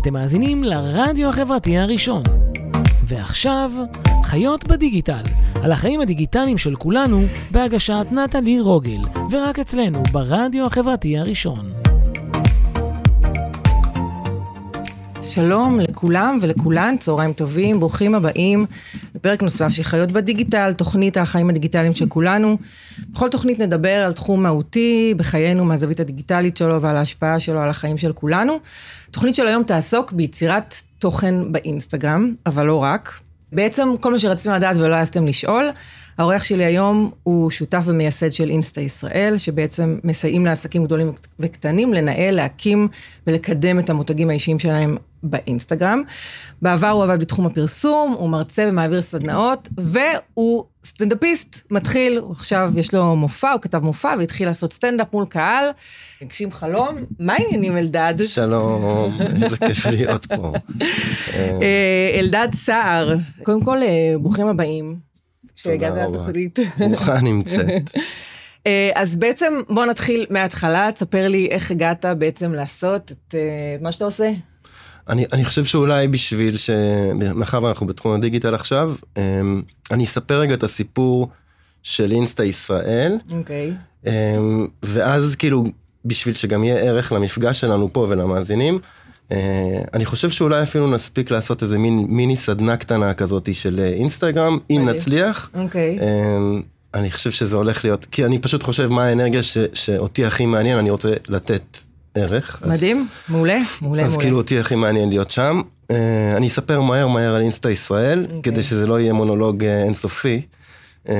אתם מאזינים לרדיו החברתי הראשון. ועכשיו, חיות בדיגיטל, על החיים הדיגיטליים של כולנו, בהגשת נטלי רוגל, ורק אצלנו, ברדיו החברתי הראשון. שלום לכולם ולכולן, צהריים טובים, ברוכים הבאים לפרק נוסף של חיות בדיגיטל, תוכנית החיים הדיגיטליים של כולנו. בכל תוכנית נדבר על תחום מהותי בחיינו מהזווית הדיגיטלית שלו ועל ההשפעה שלו על החיים של כולנו. תוכנית של היום תעסוק ביצירת תוכן באינסטגרם, אבל לא רק. בעצם כל מה שרציתם לדעת ולא העזתם לשאול, האורח שלי היום הוא שותף ומייסד של אינסטה ישראל, שבעצם מסייעים לעסקים גדולים וקטנים לנהל, להקים ולקדם את המותגים האישיים שלהם באינסטגרם. בעבר הוא עבד בתחום הפרסום, הוא מרצה ומעביר סדנאות, והוא סטנדאפיסט מתחיל, עכשיו יש לו מופע, הוא כתב מופע והתחיל לעשות סטנדאפ מול קהל, הגשים חלום. מה העניינים אלדד? שלום, איזה כיף להיות פה. אה, אלדד סער, קודם כל, אה, ברוכים הבאים. שהגעת לתוכנית. ברוכה נמצאת. אה, אז בעצם בוא נתחיל מההתחלה, תספר לי איך הגעת בעצם לעשות את מה שאתה עושה. אני, אני חושב שאולי בשביל ש... מאחר ואנחנו בתחום הדיגיטל עכשיו, אמ, אני אספר רגע את הסיפור של אינסטה ישראל. אוקיי. Okay. אמ, ואז כאילו, בשביל שגם יהיה ערך למפגש שלנו פה ולמאזינים, אה, אני חושב שאולי אפילו נספיק לעשות איזה מין, מיני סדנה קטנה כזאת של אה, אינסטגרם, אם okay. נצליח. אוקיי. Okay. אמ, אני חושב שזה הולך להיות, כי אני פשוט חושב מה האנרגיה ש, שאותי הכי מעניין, אני רוצה לתת ערך. מדהים, אז, מעולה, מעולה, אז מעולה. כאילו אותי הכי מעניין להיות שם. Uh, אני אספר מהר מהר על אינסטה ישראל, okay. אוקיי. כדי שזה לא יהיה מונולוג uh, אינסופי. Um,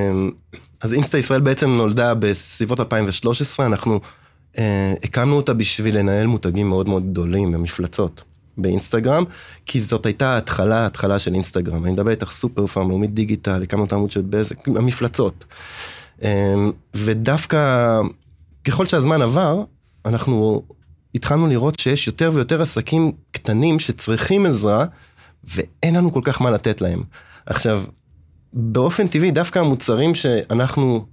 אז אינסטה ישראל בעצם נולדה בסביבות 2013, אנחנו uh, הקמנו אותה בשביל לנהל מותגים מאוד מאוד גדולים במפלצות. באינסטגרם, כי זאת הייתה ההתחלה, ההתחלה של אינסטגרם. אני מדבר איתך סופר פארם, לאומית דיגיטל, הקמנו את העמוד של בזק, המפלצות. ודווקא ככל שהזמן עבר, אנחנו התחלנו לראות שיש יותר ויותר עסקים קטנים שצריכים עזרה, ואין לנו כל כך מה לתת להם. עכשיו, באופן טבעי, דווקא המוצרים שאנחנו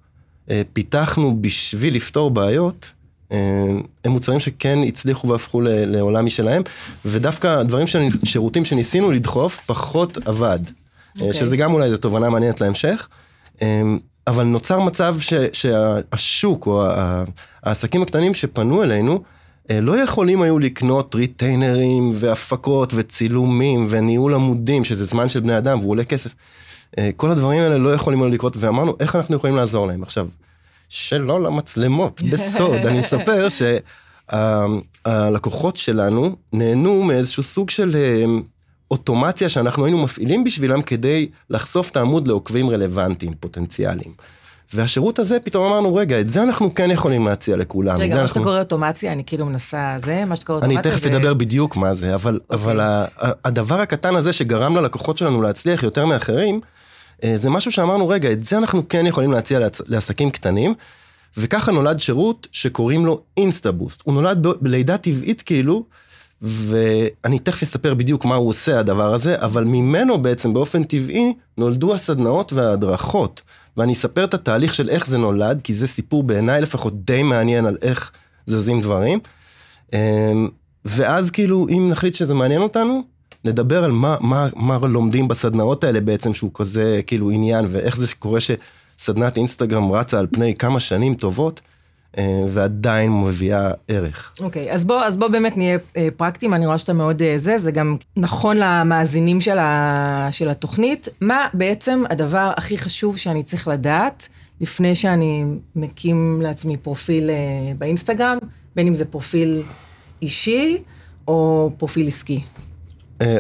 אה, פיתחנו בשביל לפתור בעיות, אה, הם מוצרים שכן הצליחו והפכו לעולם משלהם, ודווקא הדברים, של, שירותים שניסינו לדחוף, פחות עבד. Okay. אה, אוקיי. שזה גם אולי איזו תובנה מעניינת להמשך. אה, אבל נוצר מצב ש, שהשוק או העסקים הקטנים שפנו אלינו, לא יכולים היו לקנות ריטיינרים והפקות וצילומים וניהול עמודים, שזה זמן של בני אדם והוא עולה כסף. אה, כל הדברים האלה לא יכולים היו לקרות, ואמרנו, איך אנחנו יכולים לעזור להם? עכשיו, שלא למצלמות, בסוד, אני אספר שהלקוחות שלנו נהנו מאיזשהו סוג של אה, אוטומציה שאנחנו היינו מפעילים בשבילם כדי לחשוף את העמוד לעוקבים רלוונטיים, פוטנציאליים. והשירות הזה, פתאום אמרנו, רגע, את זה אנחנו כן יכולים להציע לכולם. רגע, מה אנחנו... שאתה קורא אוטומציה, אני כאילו מנסה זה, מה שאתה קורא אוטומציה אני תכף זה... אדבר בדיוק מה זה, אבל, okay. אוקיי. אבל הדבר הקטן הזה שגרם ללקוחות שלנו להצליח יותר מאחרים, אה, זה משהו שאמרנו, רגע, את זה אנחנו כן יכולים להציע לעסקים קטנים, וככה נולד שירות שקוראים לו אינסטאבוסט. הוא נולד בלידה טבעית כאילו, ואני תכף אספר בדיוק מה הוא עושה הדבר הזה, אבל ממנו בעצם באופן טבעי נולדו הסדנאות וההדרכות. ואני אספר את התהליך של איך זה נולד, כי זה סיפור בעיניי לפחות די מעניין על איך זזים דברים. אמ, ואז כאילו, אם נחליט שזה מעניין אותנו, נדבר על מה, מה, מה לומדים בסדנאות האלה בעצם, שהוא כזה כאילו עניין, ואיך זה קורה שסדנת אינסטגרם רצה על פני כמה שנים טובות. אה, ועדיין מביאה ערך. אוקיי, okay, אז בוא, אז בוא באמת נהיה אה, פרקטיים, אני רואה שאתה מאוד אה, זה, זה גם נכון למאזינים של, ה, של התוכנית. מה בעצם הדבר הכי חשוב שאני צריך לדעת לפני שאני מקים לעצמי פרופיל באינסטגרם, בין אם זה פרופיל אישי או פרופיל עסקי?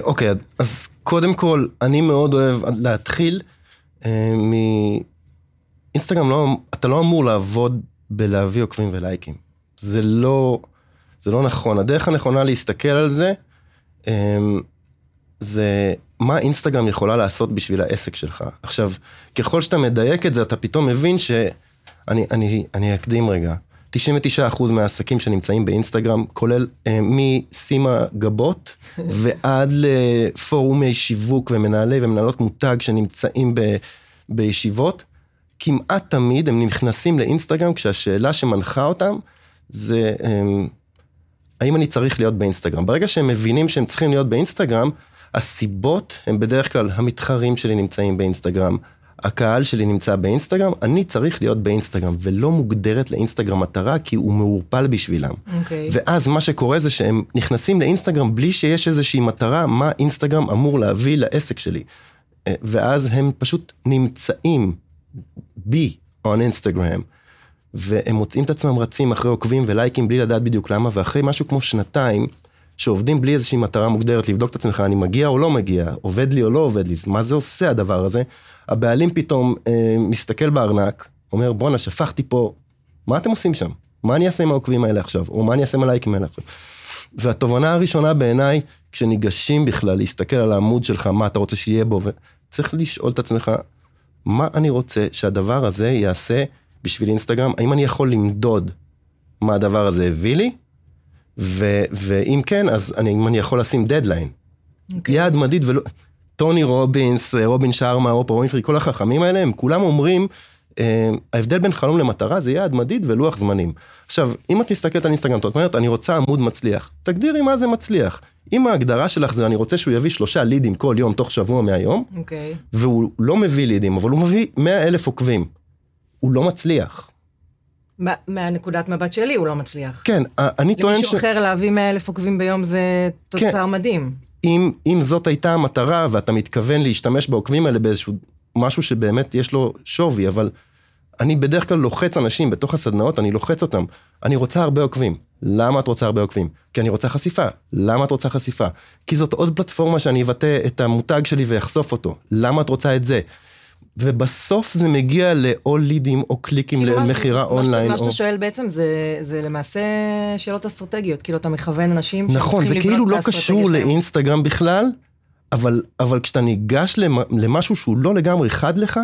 אוקיי, okay, אז קודם כל, אני מאוד אוהב להתחיל מ... אינסטגרם לא, אתה לא אמור לעבוד בלהביא עוקבים ולייקים. זה לא, זה לא נכון. הדרך הנכונה להסתכל על זה, אמ, זה מה אינסטגרם יכולה לעשות בשביל העסק שלך. עכשיו, ככל שאתה מדייק את זה, אתה פתאום מבין ש... אני, אני, אני אקדים רגע. 99% מהעסקים שנמצאים באינסטגרם, כולל אה, משימה גבות ועד לפורומי שיווק ומנהלי ומנהלות מותג שנמצאים ב, בישיבות, כמעט תמיד הם נכנסים לאינסטגרם כשהשאלה שמנחה אותם זה, הם, אמ, האם אני צריך להיות באינסטגרם? ברגע שהם מבינים שהם צריכים להיות באינסטגרם, הסיבות הם בדרך כלל המתחרים שלי נמצאים באינסטגרם, הקהל שלי נמצא באינסטגרם, אני צריך להיות באינסטגרם, ולא מוגדרת לאינסטגרם מטרה, כי הוא מעורפל בשבילם. אוקיי. ואז מה שקורה זה שהם נכנסים לאינסטגרם בלי שיש איזושהי מטרה, מה אינסטגרם אמור להביא לעסק שלי. אה, ואז הם פשוט נמצאים בי on אינסטגרם, והם מוצאים את עצמם רצים אחרי עוקבים ולייקים בלי לדעת בדיוק למה, ואחרי משהו כמו שנתיים, שעובדים בלי איזושהי מטרה מוגדרת, לבדוק את עצמך, אני מגיע או לא מגיע, עובד לי או לא עובד לי, מה זה עושה הדבר הזה? הבעלים פתאום אה, מסתכל בארנק, אומר בואנה שפכתי פה, מה אתם עושים שם? מה אני אעשה עם העוקבים האלה עכשיו? או מה אני אעשה עם הלייקים האלה עכשיו? והתובנה הראשונה בעיניי, כשניגשים בכלל להסתכל על העמוד שלך, מה אתה רוצה שיהיה בו, וצריך לשאול את עצמך, מה אני רוצה שהדבר הזה יעשה בשביל אינסטגרם? האם אני יכול למדוד מה הדבר הזה הביא לי? ו- ואם כן, אז אני, אם אני יכול לשים דדליין. אוקיי. יעד מדיד ולא... טוני רובינס, רובין שרמה, אופרה ווינפרי, כל החכמים האלה, הם כולם אומרים, אה, ההבדל בין חלום למטרה זה יעד מדיד ולוח זמנים. עכשיו, אם את מסתכלת על אינסטגרם, את אומרת, אני רוצה עמוד מצליח. תגדירי מה זה מצליח. אם ההגדרה שלך זה אני רוצה שהוא יביא שלושה לידים כל יום תוך שבוע מהיום, אוקיי. והוא לא מביא לידים, אבל הוא מביא 100 אלף עוקבים. הוא לא מצליח. מה- מהנקודת מבט שלי הוא לא מצליח. כן, אני טוען למישהו ש... אחר להביא 100 אלף עוקבים ביום זה תוצר כן. מדהים. אם, אם זאת הייתה המטרה ואתה מתכוון להשתמש בעוקבים האלה באיזשהו משהו שבאמת יש לו שווי, אבל אני בדרך כלל לוחץ אנשים בתוך הסדנאות, אני לוחץ אותם. אני רוצה הרבה עוקבים. למה את רוצה הרבה עוקבים? כי אני רוצה חשיפה. למה את רוצה חשיפה? כי זאת עוד פלטפורמה שאני אבטא את המותג שלי ואחשוף אותו. למה את רוצה את זה? ובסוף זה מגיע לאו לידים או קליקים כאילו, למכירה מה שאתה- אונליין. מה או... שאתה שואל בעצם זה, זה למעשה שאלות אסטרטגיות, כאילו אתה מכוון אנשים נכון, זה כאילו לא קשור. לאינסטגרם בכלל, אבל, אבל כשאתה ניגש למ, למשהו שהוא לא לגמרי חד לך,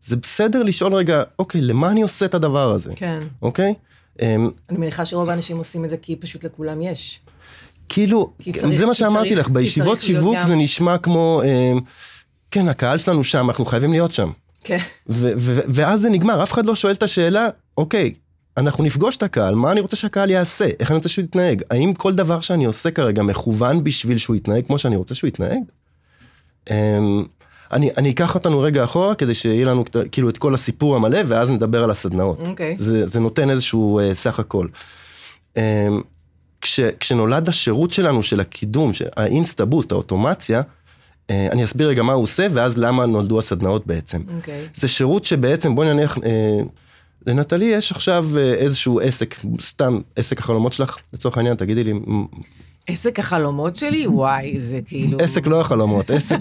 זה בסדר לשאול רגע, אוקיי, למה אני עושה את הדבר הזה? כן. אוקיי? אמ, אני מניחה שרוב האנשים עושים את זה כי פשוט לכולם יש. כאילו, כי צריך- זה מה שאמרתי צריך- לך, בישיבות שיווק זה נשמע כמו, אמ, כן, הקהל שלנו שם, אנחנו חייבים להיות שם. כן. ואז זה נגמר, אף אחד לא שואל את השאלה, אוקיי, אנחנו נפגוש את הקהל, מה אני רוצה שהקהל יעשה? איך אני רוצה שהוא יתנהג? האם כל דבר שאני עושה כרגע מכוון בשביל שהוא יתנהג כמו שאני רוצה שהוא יתנהג? אני, אני אקח אותנו רגע אחורה כדי שיהיה לנו כאילו את כל הסיפור המלא ואז נדבר על הסדנאות. אוקיי. זה, זה נותן איזשהו אה, סך הכל. אמ, כש, כשנולד השירות שלנו של הקידום, של האינסטה בוסט, האוטומציה, אה, אני אסביר רגע מה הוא עושה ואז למה נולדו הסדנאות בעצם. אוקיי. זה שירות שבעצם, בואי נניח, אה, לנטלי יש עכשיו אה, איזשהו עסק, סתם עסק החלומות שלך, לצורך העניין, תגידי לי, עסק החלומות שלי? וואי, זה כאילו... עסק לא החלומות, עסק...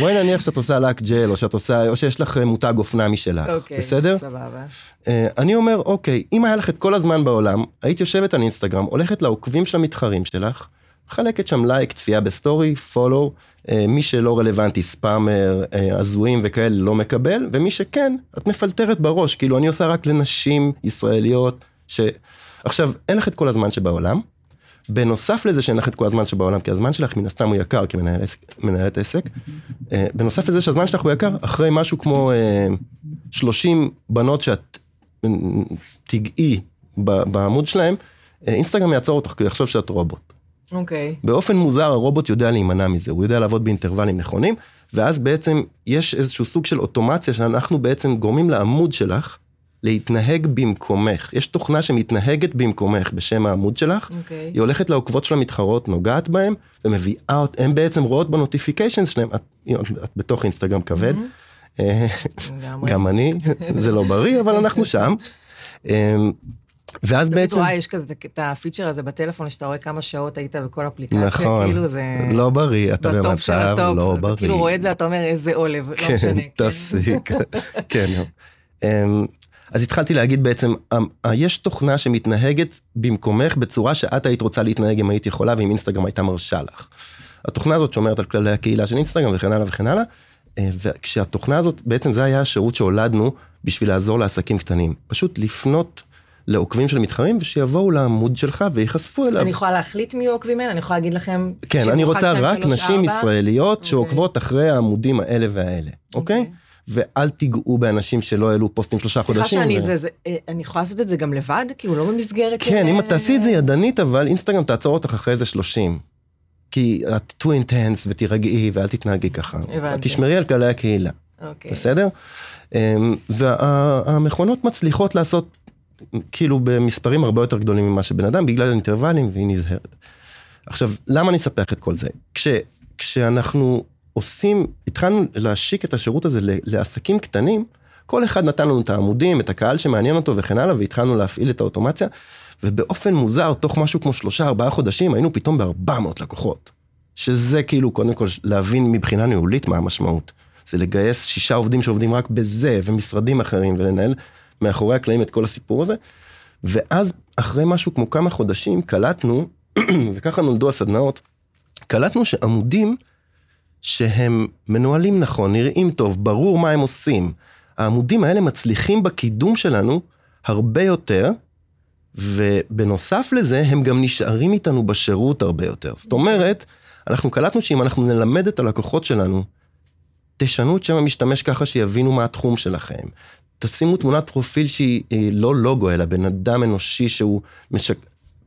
בואי נניח שאת עושה לק ג'ל, או שאת עושה, או שיש לך אה, מותג אופנה משלך, אוקיי, בסדר? סבבה. אה, אני אומר, אוקיי, אם היה לך את כל הזמן בעולם, היית יושבת על אינסטגרם, הולכת לעוקבים של המתחרים שלך, מחלקת שם לייק, צפייה בסטורי, follow, אה, מי שלא רלוונטי, spammer, אה, הזויים וכאלה לא מקבל, ומי שכן, את מפלטרת בראש, כאילו אני עושה רק לנשים ישראליות, ש... עכשיו, אין לך את כל הזמן שבעולם. בנוסף לזה שאין לך את כל הזמן שבעולם, כי הזמן שלך מן הסתם הוא יקר כמנהל עסק- אה, בנוסף לזה שהזמן שלך הוא יקר, אחרי משהו כמו אה, 30 בנות שאת אה, תגעי בעמוד שלהם, אה, אינסטגרם יעצור אותך כי הוא יחשוב שאת רובוט. אוקיי. באופן מוזר הרובוט יודע להימנע מזה, הוא יודע לעבוד באינטרוולים נכונים, ואז בעצם יש איזשהו סוג של אוטומציה שאנחנו בעצם גורמים לעמוד שלך להתנהג במקומך. יש תוכנה שמתנהגת במקומך בשם העמוד שלך, אוקיי. היא הולכת לעוקבות של המתחרות, נוגעת בהם, ומביאה, הן בעצם רואות בנוטיפיקיישנס שלהם, את, את בתוך אינסטגרם כבד, לגמרי. גם אני, זה לא בריא, אבל אנחנו שם. אה, ואז בעצם... רואה, יש כזה את הפיצ'ר הזה בטלפון, שאתה רואה כמה שעות היית בכל אפליקציה, נכון, כאילו זה... לא בריא, אתה במצב. לא אתה בריא. כאילו רואה את זה, אתה אומר, איזה עולב, לא כן, משנה. כן. תפסיק. כן. אז התחלתי להגיד בעצם, אמ, אה, יש תוכנה שמתנהגת במקומך בצורה שאת היית רוצה להתנהג אם היית יכולה ואם אינסטגרם הייתה מרשה לך. התוכנה הזאת שומרת על כללי הקהילה של אינסטגרם וכן הלאה וכן הלאה. אה, וכשהתוכנה הזאת, בעצם זה היה השירות שהולדנו בשביל לעזור לעסקים קטנים. פשוט לפנות לעוקבים של מתחרים ושיבואו לעמוד שלך וייחשפו אליו. אני יכולה להחליט מי העוקבים האלה? אני יכולה להגיד לכם... כן, אני רוצה רק נשים ארבע? ישראליות אוקיי. שעוקבות אחרי העמודים האלה והאלה, אוקיי? ואל תיגעו באנשים שלא העלו פוסטים שלושה סליחה חודשים. שאני, ו- זה, זה, אה, אני יכולה לעשות את זה גם לבד? כאילו, לא במסגרת... כן, אם אה, את תעשי את זה ידנית, אבל אינסטגרם תעצור אותך אחרי איזה 30. כי את too intense ותירגעי ואל תתנהגי ככה. הבנתי. תשמרי על כללי הקהילה, אוקיי. בסדר? אמ, והמכונות מצליחות לעשות כאילו במספרים הרבה יותר גדולים ממה שבן אדם, בגלל האינטרוולים, והיא נזהרת. עכשיו, למה אני אספח את כל זה? כש, כשאנחנו עושים, התחלנו להשיק את השירות הזה לעסקים קטנים, כל אחד נתן לנו את העמודים, את הקהל שמעניין אותו וכן הלאה, והתחלנו להפעיל את האוטומציה, ובאופן מוזר, תוך משהו כמו שלושה, ארבעה חודשים, היינו פתאום ב-400 לקוחות. שזה כאילו, קודם כל, להבין מבחינה ניהולית מה המשמעות. זה לגייס שישה עובדים שעובדים רק בזה, ומשרדים אחרים, ולנהל מאחורי הקלעים את כל הסיפור הזה. ואז, אחרי משהו כמו כמה חודשים, קלטנו, וככה נולדו הסדנאות, קלטנו שעמודים שהם מנוהלים נכון, נראים טוב, ברור מה הם עושים. העמודים האלה מצליחים בקידום שלנו הרבה יותר, ובנוסף לזה, הם גם נשארים איתנו בשירות הרבה יותר. זאת אומרת, אנחנו קלטנו שאם אנחנו נלמד את הלקוחות שלנו, תשנו את שם המשתמש ככה שיבינו מה התחום שלכם. תשימו תמונת פרופיל שהיא אה, לא לוגו, אלא בן אדם אנושי שהוא משק...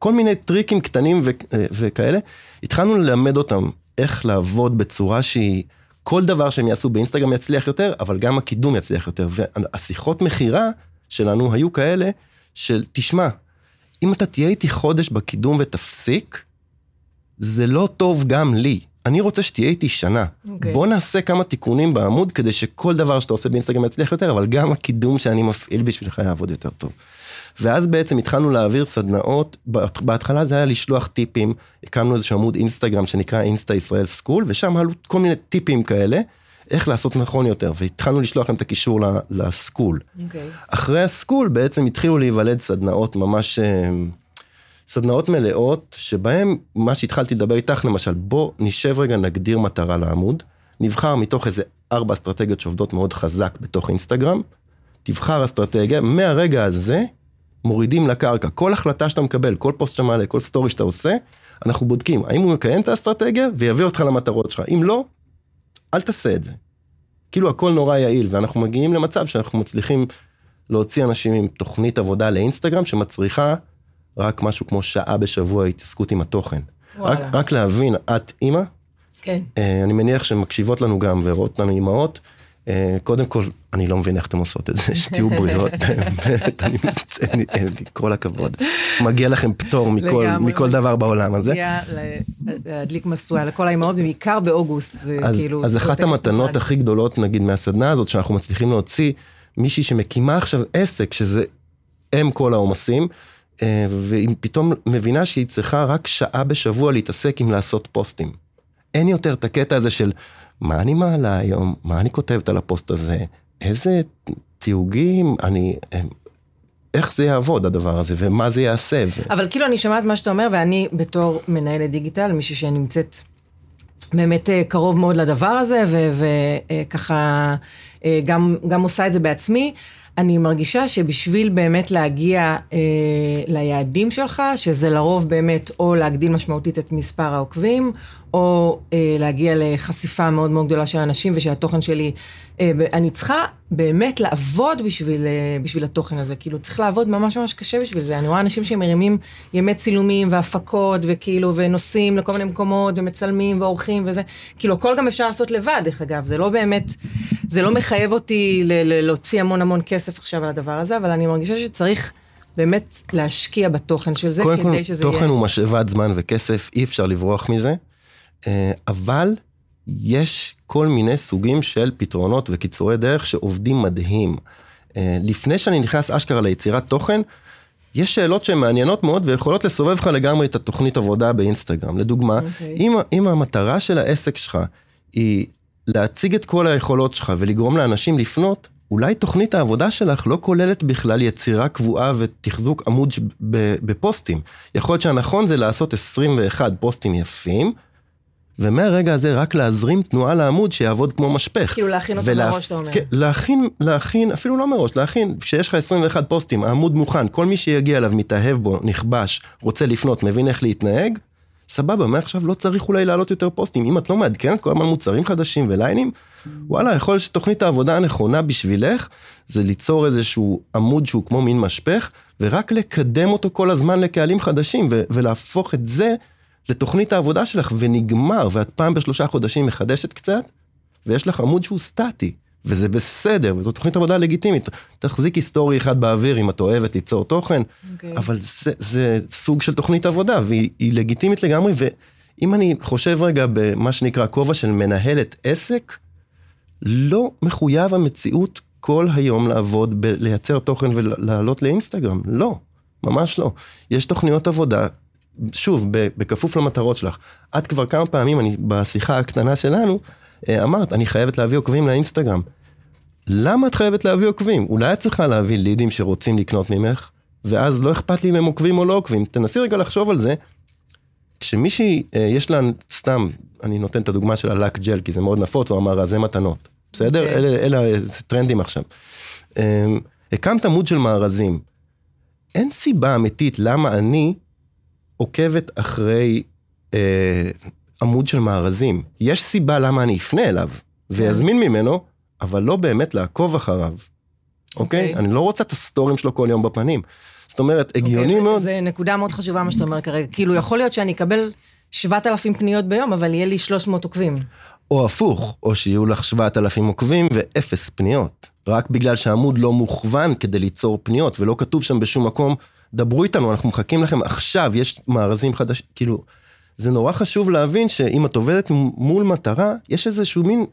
כל מיני טריקים קטנים ו... וכאלה. התחלנו ללמד אותם איך לעבוד בצורה שהיא... כל דבר שהם יעשו באינסטגרם יצליח יותר, אבל גם הקידום יצליח יותר. והשיחות מכירה שלנו היו כאלה של, תשמע, אם אתה תהיה איתי חודש בקידום ותפסיק, זה לא טוב גם לי. אני רוצה שתהיה איתי שנה. אוקיי. בוא נעשה כמה תיקונים בעמוד כדי שכל דבר שאתה עושה באינסטגרם יצליח יותר, אבל גם הקידום שאני מפעיל בשבילך יעבוד יותר טוב. ואז בעצם התחלנו להעביר סדנאות, בהתחלה זה היה לשלוח טיפים, הקמנו איזשהו עמוד אינסטגרם שנקרא אינסטה ישראל סקול, ושם עלו כל מיני טיפים כאלה, איך לעשות נכון יותר, והתחלנו לשלוח להם את הקישור ל Skool. אוקיי. אחרי ה Skool בעצם התחילו להיוולד סדנאות ממש, אה, סדנאות מלאות, שבהם מה שהתחלתי לדבר איתך, למשל, בוא נשב רגע, נגדיר מטרה לעמוד, נבחר מתוך איזה ארבע אסטרטגיות שעובדות מאוד חזק בתוך אינסטגרם, תבחר אסטרטגיה, מהרגע הזה מורידים לקרקע. כל החלטה שאתה מקבל, כל פוסט שאתה מעלה, כל סטורי שאתה עושה, אנחנו בודקים האם הוא מקיים את האסטרטגיה ויביא אותך למטרות שלך. אם לא, אל תעשה את זה. כאילו הכל נורא יעיל, ואנחנו מגיעים למצב שאנחנו מצליחים להוציא אנשים עם תוכנית עבודה לאינסטגרם שמצריכה רק משהו כמו שעה בשבוע התעסקות עם התוכן. רק, וואלה. רק להבין, את אימא, כן. אה, אני מניח שמקשיבות לנו גם ורואות לנו אימהות. אה, קודם כל, אני לא מבין איך אתן עושות את זה, שתהיו בריאות, באמת, אני מצטער, כל הכבוד. מגיע לכם פטור מכל. מכל דבר בעולם הזה. להדליק משואה לכל האימהות, בעיקר באוגוסט, זה אז, כאילו... אז אחת המתנות. הכי גדולות, נגיד, מהסדנה הזאת, שאנחנו מצליחים להוציא מישהי שמקימה עכשיו עסק, שזה אם כל העומסים, אה, והיא פתאום מבינה שהיא צריכה רק שעה בשבוע להתעסק עם לעשות פוסטים. אין יותר את הקטע הזה של מה אני מעלה היום, מה אני כותבת על הפוסט הזה, איזה תיוגים, אני... אה, איך זה יעבוד הדבר הזה, ומה זה יעשה. ו... אבל כאילו אני שומעת מה שאתה אומר, ואני בתור מנהלת דיגיטל, מישהי שנמצאת באמת אה, קרוב מאוד לדבר הזה, וככה גם, גם עושה את זה בעצמי, אני מרגישה שבשביל באמת להגיע אה, ליעדים שלך, שזה לרוב באמת או להגדיל משמעותית את מספר העוקבים, או אה, להגיע לחשיפה מאוד מאוד גדולה של אנשים ושהתוכן שלי, אה, אני צריכה באמת לעבוד בשביל, אה, בשביל התוכן הזה, כאילו צריך לעבוד ממש ממש קשה בשביל זה. אני רואה אנשים שמרימים ימי צילומים והפקות וכאילו, ונוסעים לכל מיני מקומות ומצלמים ועורכים וזה, כאילו הכל גם אפשר לעשות לבד, דרך אגב, זה לא באמת, זה לא מחייב אותי ל- ל- להוציא המון המון כסף עכשיו על הדבר הזה, אבל אני מרגישה שצריך באמת להשקיע בתוכן של זה, קודם כדי כל, שזה תוכן יהיה... הוא משאבת זמן וכסף, אי אפשר לברוח מזה, אבל יש כל מיני סוגים של פתרונות וקיצורי דרך שעובדים מדהים. אה, לפני שאני נכנס אשכרה ליצירת תוכן, יש שאלות שהן מעניינות מאוד ויכולות לסובב לך לגמרי את התוכנית עבודה באינסטגרם. לדוגמה, אוקיי. אם, אם המטרה של העסק שלך היא להציג את כל היכולות שלך ולגרום לאנשים לפנות, אולי תוכנית העבודה שלך לא כוללת בכלל יצירה קבועה ותחזוק עמוד בפוסטים. יכול להיות שהנכון זה לעשות 21 פוסטים יפים, ומהרגע הזה רק להזרים תנועה לעמוד שיעבוד כמו משפך. כאילו להכין אותו ולהפ- מראש, אתה אומר. כן, להכין, להכין, אפילו לא מראש, להכין, כשיש לך 21 פוסטים, העמוד מוכן, כל מי שיגיע אליו מתאהב בו, נכבש, רוצה לפנות, מבין איך להתנהג, סבבה, מעכשיו לא צריך אולי להעלות יותר פוסטים. אם את לא מעדכנת כל הזמן מוצרים חדשים וליינים, וואלה, יכול להיות שתוכנית העבודה הנכונה בשבילך, זה ליצור איזשהו עמוד שהוא כמו מין משפך, ורק לקדם אותו כל הזמן לקהלים חדשים, ו- ולהפוך את זה לתוכנית העבודה שלך, ונגמר, ואת פעם בשלושה חודשים מחדשת קצת, ויש לך עמוד שהוא סטטי. וזה בסדר, וזו תוכנית עבודה לגיטימית. תחזיק היסטורי אחד באוויר אם את אוהבת ליצור תוכן, okay. אוקיי. אבל זה, זה סוג של תוכנית עבודה, והיא לגיטימית לגמרי, ואם אני חושב רגע במה שנקרא כובע של מנהלת עסק, לא מחויב המציאות כל היום לעבוד בלייצר תוכן ולעלות לאינסטגרם, לא, ממש לא. יש תוכניות עבודה, שוב, בכפוף למטרות שלך. את כבר כמה פעמים, אני, בשיחה הקטנה שלנו, אה, אמרת, אני חייבת להביא עוקבים לאינסטגרם. למה את חייבת להביא עוקבים? אולי את צריכה להביא לידים שרוצים לקנות ממך, ואז לא אכפת לי אם הם עוקבים או לא עוקבים. תנסי רגע לחשוב על זה. כשמישהי, אה, יש לה, סתם, אני נותן את הדוגמה של הלק ג'ל, כי זה מאוד נפוץ, הוא אמר, רזי מתנות. בסדר? Okay. אוקיי. אלה, אלה זה טרנדים עכשיו. אמ, הקמת עמוד של מארזים. אין סיבה אמיתית למה אני עוקבת אחרי אה, עמוד של מארזים. יש סיבה למה אני אפנה אליו ויזמין ממנו, אבל לא באמת לעקוב אחריו. אוקיי? Okay. אוקיי. Okay? אני לא רוצה את הסטורים שלו כל יום בפנים. זאת אומרת, אוקיי, הגיוני okay, מאוד. זה נקודה מאוד חשובה מה שאתה אומר כרגע. כאילו, יכול להיות שאני אקבל 7,000 פניות ביום, אבל יהיה לי 300 עוקבים. או הפוך, או שיהיו לך 7,000 עוקבים ואפס פניות. רק בגלל שהעמוד לא מוכוון כדי ליצור פניות, ולא כתוב שם בשום מקום, דברו איתנו, אנחנו מחכים לכם עכשיו, יש מארזים חדשים, כאילו, זה נורא חשוב להבין שאם את עובדת מול מטרה, יש איזשהו מין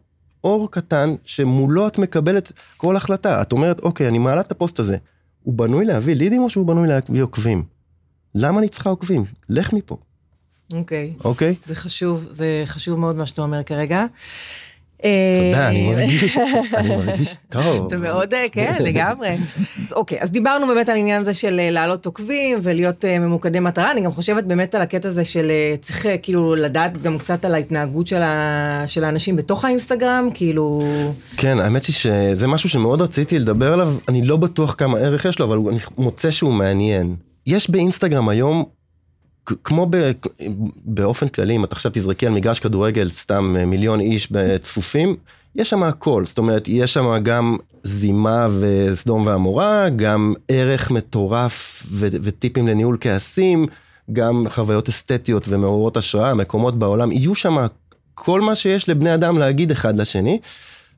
אור קטן שמולו את מקבלת כל החלטה. את אומרת, אוקיי, אני מעלה את הפוסט הזה. הוא בנוי להביא לידים או שהוא בנוי להביא עוקבים? למה אני צריכה עוקבים? לך מפה. אוקיי. Okay. אוקיי? Okay? זה חשוב, זה חשוב מאוד מה שאתה אומר כרגע. תודה, אני אה, מרגיש, אני מרגיש טוב. אתה מאוד, אה, כן, לגמרי. אוקיי, אז דיברנו באמת על העניין הזה של אה, להעלות עוקבים ולהיות ממוקדי מטרה, אני גם חושבת באמת על הקטע הזה של צריך כאילו לדעת גם קצת על ההתנהגות של האנשים בתוך האינסטגרם, כאילו... כן, האמת היא שזה משהו שמאוד רציתי לדבר עליו, אני לא בטוח כמה ערך יש לו, אבל אני מוצא שהוא מעניין. יש באינסטגרם היום כמו ב, באופן כללי, אם את עכשיו תזרקי על מגרש כדורגל סתם אה, מיליון איש בצפופים, יש שם הכל, זאת אומרת, יש שם גם זימה וסדום ועמורה, גם ערך מטורף ו- וטיפים לניהול כעסים, גם חוויות אסתטיות ומעוררות השראה, מקומות בעולם, יהיו שם כל מה שיש לבני אדם להגיד אחד לשני,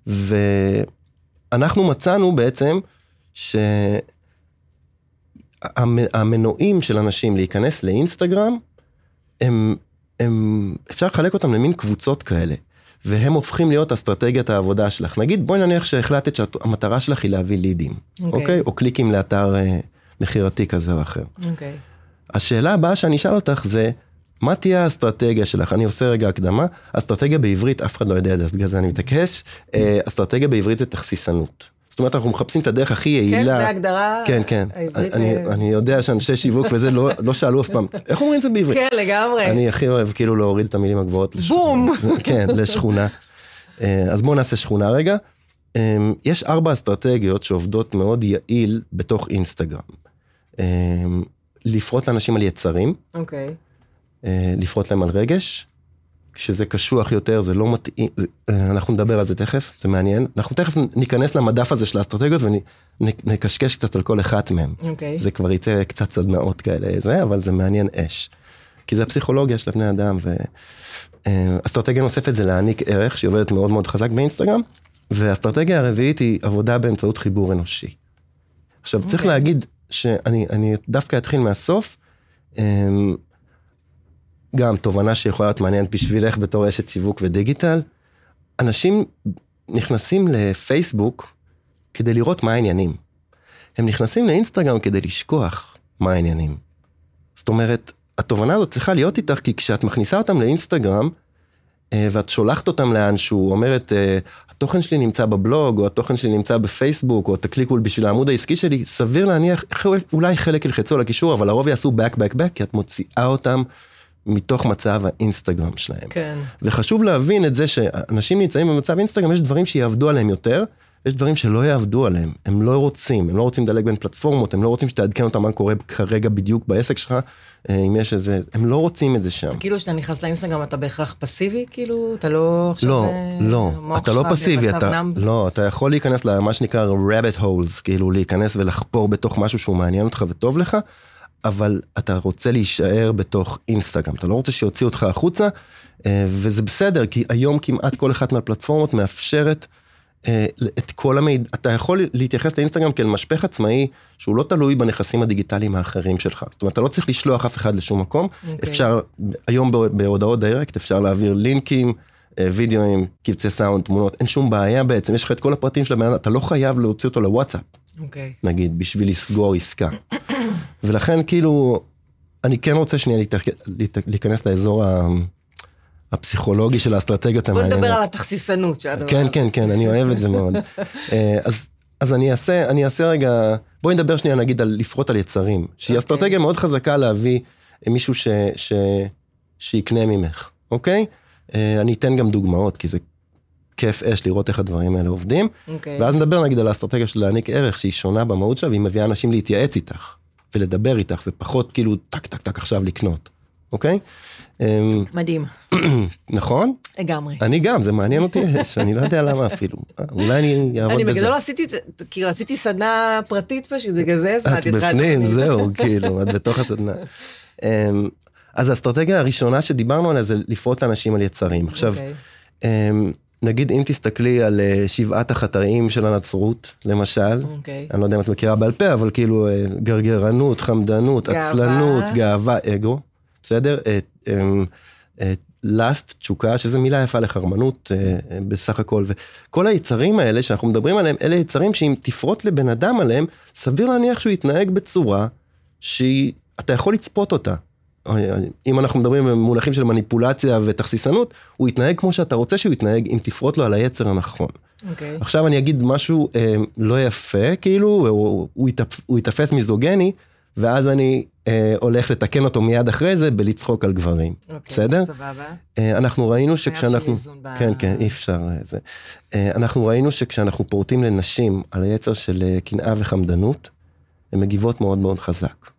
ואנחנו מצאנו בעצם ש... המנועים של אנשים להיכנס לאינסטגרם, הם, הם, אפשר לחלק אותם למין קבוצות כאלה, והם הופכים להיות אסטרטגיית העבודה שלך. נגיד, בואי נניח שהחלטת שהמטרה שלך היא להביא לידים, אוקיי? Okay. Okay? או קליקים לאתר אה, מכירתי כזה או אחר. אוקיי. Okay. השאלה הבאה שאני אשאל אותך זה, מה תהיה האסטרטגיה שלך? אני עושה רגע הקדמה. אסטרטגיה בעברית, אף אחד לא יודע את זה, בגלל זה אני מתעקש. אה, אסטרטגיה בעברית זה תכסיסנות. זאת אומרת, אנחנו מחפשים את הדרך הכי יעילה. כן, זה הגדרה כן, כן. אני, ו... אני יודע שאנשי שיווק וזה לא, לא שאלו אף פעם, איך אומרים את זה בעברית? כן, לגמרי. אני הכי אוהב כאילו להוריד את המילים הגבוהות. בום! כן, לשכונה. אה, אז בואו נעשה שכונה רגע. אה, יש ארבע אסטרטגיות שעובדות מאוד יעיל בתוך אינסטגרם. אה, לפרוט לאנשים על יצרים. אוקיי. Okay. לפרוט להם על רגש. כשזה קשוח יותר, זה לא מתאים, אה, אנחנו נדבר על זה תכף, זה מעניין. אנחנו תכף ניכנס למדף הזה של האסטרטגיות ונקשקש קצת על כל אחת מהן. אוקיי. זה כבר יצא קצת סדנאות כאלה, זה, אבל זה מעניין אש. כי זה הפסיכולוגיה של הבני אדם, ואסטרטגיה נוספת זה להעניק ערך, שהיא עובדת מאוד מאוד חזק באינסטגרם, ואסטרטגיה הרביעית היא עבודה באמצעות חיבור אנושי. עכשיו, okay. צריך אוקיי. להגיד שאני דווקא אתחיל מהסוף. גם תובנה שיכולה להיות מעניינת בשבילך בתור אשת שיווק ודיגיטל. אנשים נכנסים לפייסבוק כדי לראות מה העניינים. הם נכנסים לאינסטגרם כדי לשכוח מה העניינים. זאת אומרת, התובנה הזאת צריכה להיות איתך, כי כשאת מכניסה אותם לאינסטגרם, אה, ואת שולחת אותם לאנשהו, אומרת, אה, התוכן שלי נמצא בבלוג, או התוכן שלי נמצא בפייסבוק, או תקליקו בשביל העמוד העסקי שלי, סביר להניח, אולי חלק ילחצו על הקישור, אבל לרוב יעשו back back back, כי את מוציאה אותם מתוך מצב האינסטגרם שלהם. כן. וחשוב להבין את זה שאנשים נמצאים במצב אינסטגרם, יש דברים שיעבדו עליהם יותר, יש דברים שלא יעבדו עליהם, הם לא רוצים, הם לא רוצים לדלג בין פלטפורמות, הם לא רוצים שתעדכן אותם מה קורה כרגע בדיוק בעסק שלך, אה, אם יש איזה, הם לא רוצים את זה שם. כאילו כשאתה נכנס לאינסטגרם אתה בהכרח פסיבי, כאילו? אתה לא עכשיו... לא, אה, לא, אתה לא פסיבי, אתה, נאמב? לא, אתה יכול להיכנס למה שנקרא rabbit holes, כאילו להיכנס ולחפור בתוך משהו שהוא מעניין אותך וטוב לך, אבל אתה רוצה להישאר בתוך אינסטגרם, אתה לא רוצה שיוציאו אותך החוצה, אה, וזה בסדר, כי היום כמעט כל אחת מהפלטפורמות מאפשרת אה, את כל המידע, אתה יכול להתייחס לאינסטגרם כאל משפך עצמאי שהוא לא תלוי בנכסים הדיגיטליים האחרים שלך. זאת אומרת, אתה לא צריך לשלוח אף אחד לשום מקום, אוקיי. אפשר, היום בה- בהודעות direct אפשר להעביר לינקים, אה, וידאוים, קבצי סאונד, תמונות, אין שום בעיה בעצם, יש לך את כל הפרטים של הבן אדם, אתה לא חייב להוציא אותו לוואטסאפ, אוקיי. נגיד, בשביל לסגור עסקה. ולכן כאילו, אני כן רוצה שנייה להיכנס לאזור ה- הפסיכולוגי של האסטרטגיות בוא המעניינות. נדבר על התכסיסנות של הדבר כן. כן, כן, אני אוהב את זה מאוד. אה, אז, אז אני אעשה, אני אעשה רגע, בואי נדבר שנייה נגיד על לפרוט על יצרים, שהיא אוקיי. אסטרטגיה מאוד חזקה להביא מישהו ש, ש, שיקנה ממך, אוקיי? אה, אני אתן גם דוגמאות, כי זה כיף אש לראות איך הדברים האלה עובדים. אוקיי. ואז נדבר נגיד על האסטרטגיה של להעניק ערך שהיא שונה במהות שלה והיא מביאה אנשים להתייעץ איתך ולדבר איתך ופחות כאילו טק טק טק עכשיו לקנות, אוקיי? אמ, מדהים, נכון? לגמרי. אני גם, זה מעניין אותי אש, אני לא יודע למה אפילו. אולי אני אעבוד אני בזה. בגדול עשיתי את זה, כי רציתי סדנה פרטית פשוט, בגלל זה את הזמנתי אותך. בפנים, לתוכנית. זהו, כאילו, את בתוך הסדנה. אמ, אז האסטרטגיה הראשונה שדיברנו עליה זה לפרוט לאנשים על יצרים. עכשיו, אוקיי. אמ, נגיד אם תסתכלי על אה, שבעת החטאים של הנצרות, למשל, אוקיי. אני לא יודע אם את מכירה בעל פה, אבל כאילו אה, גרגרנות, חמדנות, גאווה. עצלנות, גאווה, אגו, בסדר? אמ, אה, לאסט, תשוקה, שזו מילה יפה לחרמנות בסך הכל, וכל היצרים האלה שאנחנו מדברים עליהם, אלה יצרים שאם תפרוט לבן אדם עליהם, סביר להניח שהוא יתנהג בצורה שהיא, אתה יכול לצפות אותה. אם אנחנו מדברים במונחים של מניפולציה ותכסיסנות, הוא יתנהג כמו שאתה רוצה שהוא יתנהג אם תפרוט לו על היצר הנכון. אוקיי. עכשיו אני אגיד משהו אה, לא יפה, כאילו, הוא, הוא, יתפ, הוא יתפס מיזוגני, ואז אני אה, הולך לתקן אותו מיד אחרי זה בלצחוק על גברים. אוקיי, בסדר? סבבה. אה, אנחנו ראינו שכשאנחנו... איזון ב- כן, כן, אי אפשר אה, זה. אה, אנחנו ראינו שכשאנחנו פורטים לנשים על היצר של אה, קנאה וחמדנות, הן מגיבות מאוד מאוד חזק.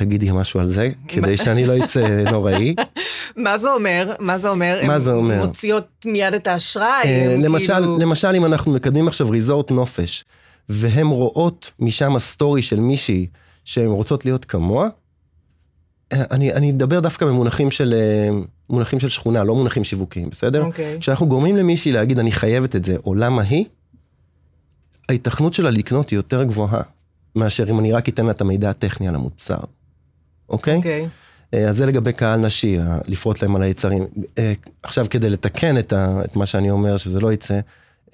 תגידי משהו על זה, כדי שאני לא אצא נוראי. מה זה אומר? מה זה אומר? מה זה אומר? הן מוציאות מיד את האשראי? אה, למשל, כאילו- למשל, אם אנחנו מקדמים עכשיו ריזורט נופש, והן רואות משם סטורי של מישהי שהן רוצות להיות כמוה, אה, אני, אני אדבר דווקא במונחים של, אה, מונחים של שכונה, לא מונחים שיווקיים, בסדר? אוקיי. כשאנחנו גורמים למישהי להגיד, אני חייבת את זה, או למה היא, ההיתכנות שלה לקנות היא יותר גבוהה, מאשר אם אני רק אתן לה את המידע הטכני על המוצר, אוקיי? אוקיי. אה, אז זה לגבי קהל נשי, לפרוט להם על היצרים. אה, עכשיו, כדי לתקן את, ה, את מה שאני אומר, שזה לא יצא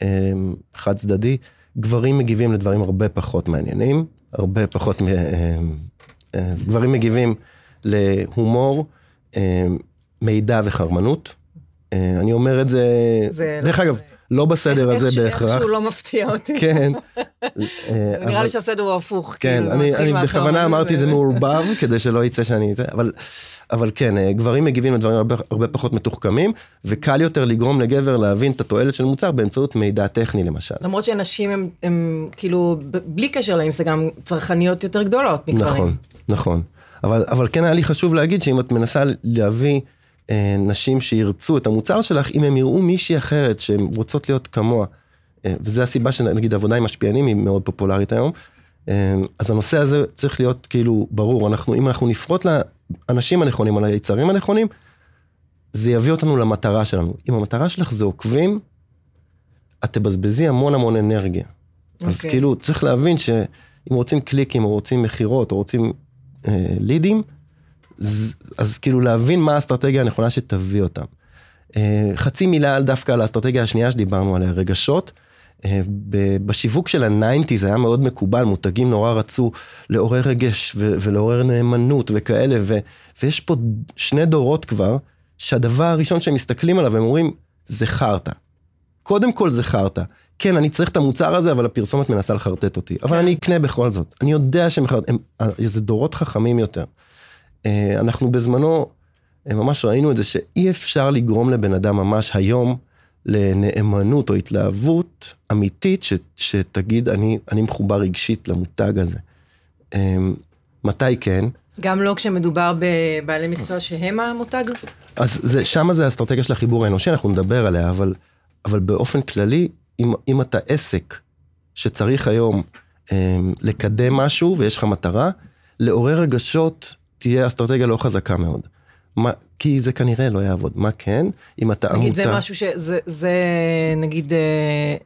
אה, חד צדדי, גברים מגיבים לדברים הרבה פחות מעניינים, הרבה פחות, אה, גברים מגיבים להומור, אה, מידע וחרמנות. אה, אני אומר את זה, זה דרך לא- אגב, זה- לא בסדר איך- הזה איך- בהכרח. איכשהו לא מפתיע אותי. כן. אה, נראה לי שהסדר הוא הפוך. כן, כאילו, אני, מתחיל אני בכוונה אמרתי את זה מעורבב, כדי שלא יצא שאני זה, אבל, אבל כן, אה, גברים מגיבים לדברים הרבה, הרבה פחות מתוחכמים, וקל יותר לגרום לגבר להבין את התועלת של מוצר באמצעות מידע טכני למשל. למרות שנשים הן- כאילו, בלי קשר לאינסטגרם, צרכניות יותר גדולות מגברים. נכון, נכון. אבל, אבל כן היה לי חשוב להגיד שאם את מנסה להביא נשים שירצו את המוצר שלך, אם הם יראו מישהי אחרת שהן רוצות להיות כמוה, אה, וזו הסיבה שנגיד עבודה עם משפיענים היא מאוד פופולרית היום, אה, אז הנושא הזה צריך להיות כאילו ברור, אנחנו, אם אנחנו נפרוט לאנשים הנכונים, על היצרים הנכונים, זה יביא אותנו למטרה שלנו. אם המטרה שלך זה עוקבים, את תבזבזי המון המון אנרגיה. אז אוקיי. כאילו, צריך להבין שאם רוצים קליקים, או רוצים מכירות, או רוצים אה, לידים, אז, אז כאילו להבין מה האסטרטגיה הנכונה שתביא אותם. אה, חצי מילה דווקא על האסטרטגיה השנייה שדיברנו עליה, רגשות. אה, בשיווק של ה nineties היה מאוד מקובל, מותגים נורא רצו לעורר רגש ו- ולעורר נאמנות וכאלה, ו- ויש פה שני דורות כבר, שהדבר הראשון שהם מסתכלים עליו, הם אומרים, זה חרטא. קודם כל זה חרטא. כן, אני צריך את המוצר הזה, אבל הפרסומת מנסה לחרטט אותי. אבל אני אקנה בכל זאת. אני יודע שהם מחרטט, הם- אה, זה דורות חכמים יותר. אה, אנחנו בזמנו, אה, ממש ראינו את זה שאי אפשר לגרום לבן אדם ממש היום לנאמנות או התלהבות אמיתית ש, שתגיד, אני, אני מחובר רגשית למותג הזה. אמ, מתי כן? גם לא כשמדובר בבעלי מקצוע שהם המותג? אז זה, שמה זה האסטרטגיה של החיבור האנושי, אנחנו נדבר עליה, אבל, אבל באופן כללי, אם, אם אתה עסק שצריך היום אמ, לקדם משהו ויש לך מטרה, לעורר רגשות תהיה אסטרטגיה לא חזקה מאוד. מה, כי זה כנראה לא יעבוד. מה כן? אם אתה נגיד, עמותה... נגיד, זה משהו ש... זה, זה נגיד, אה,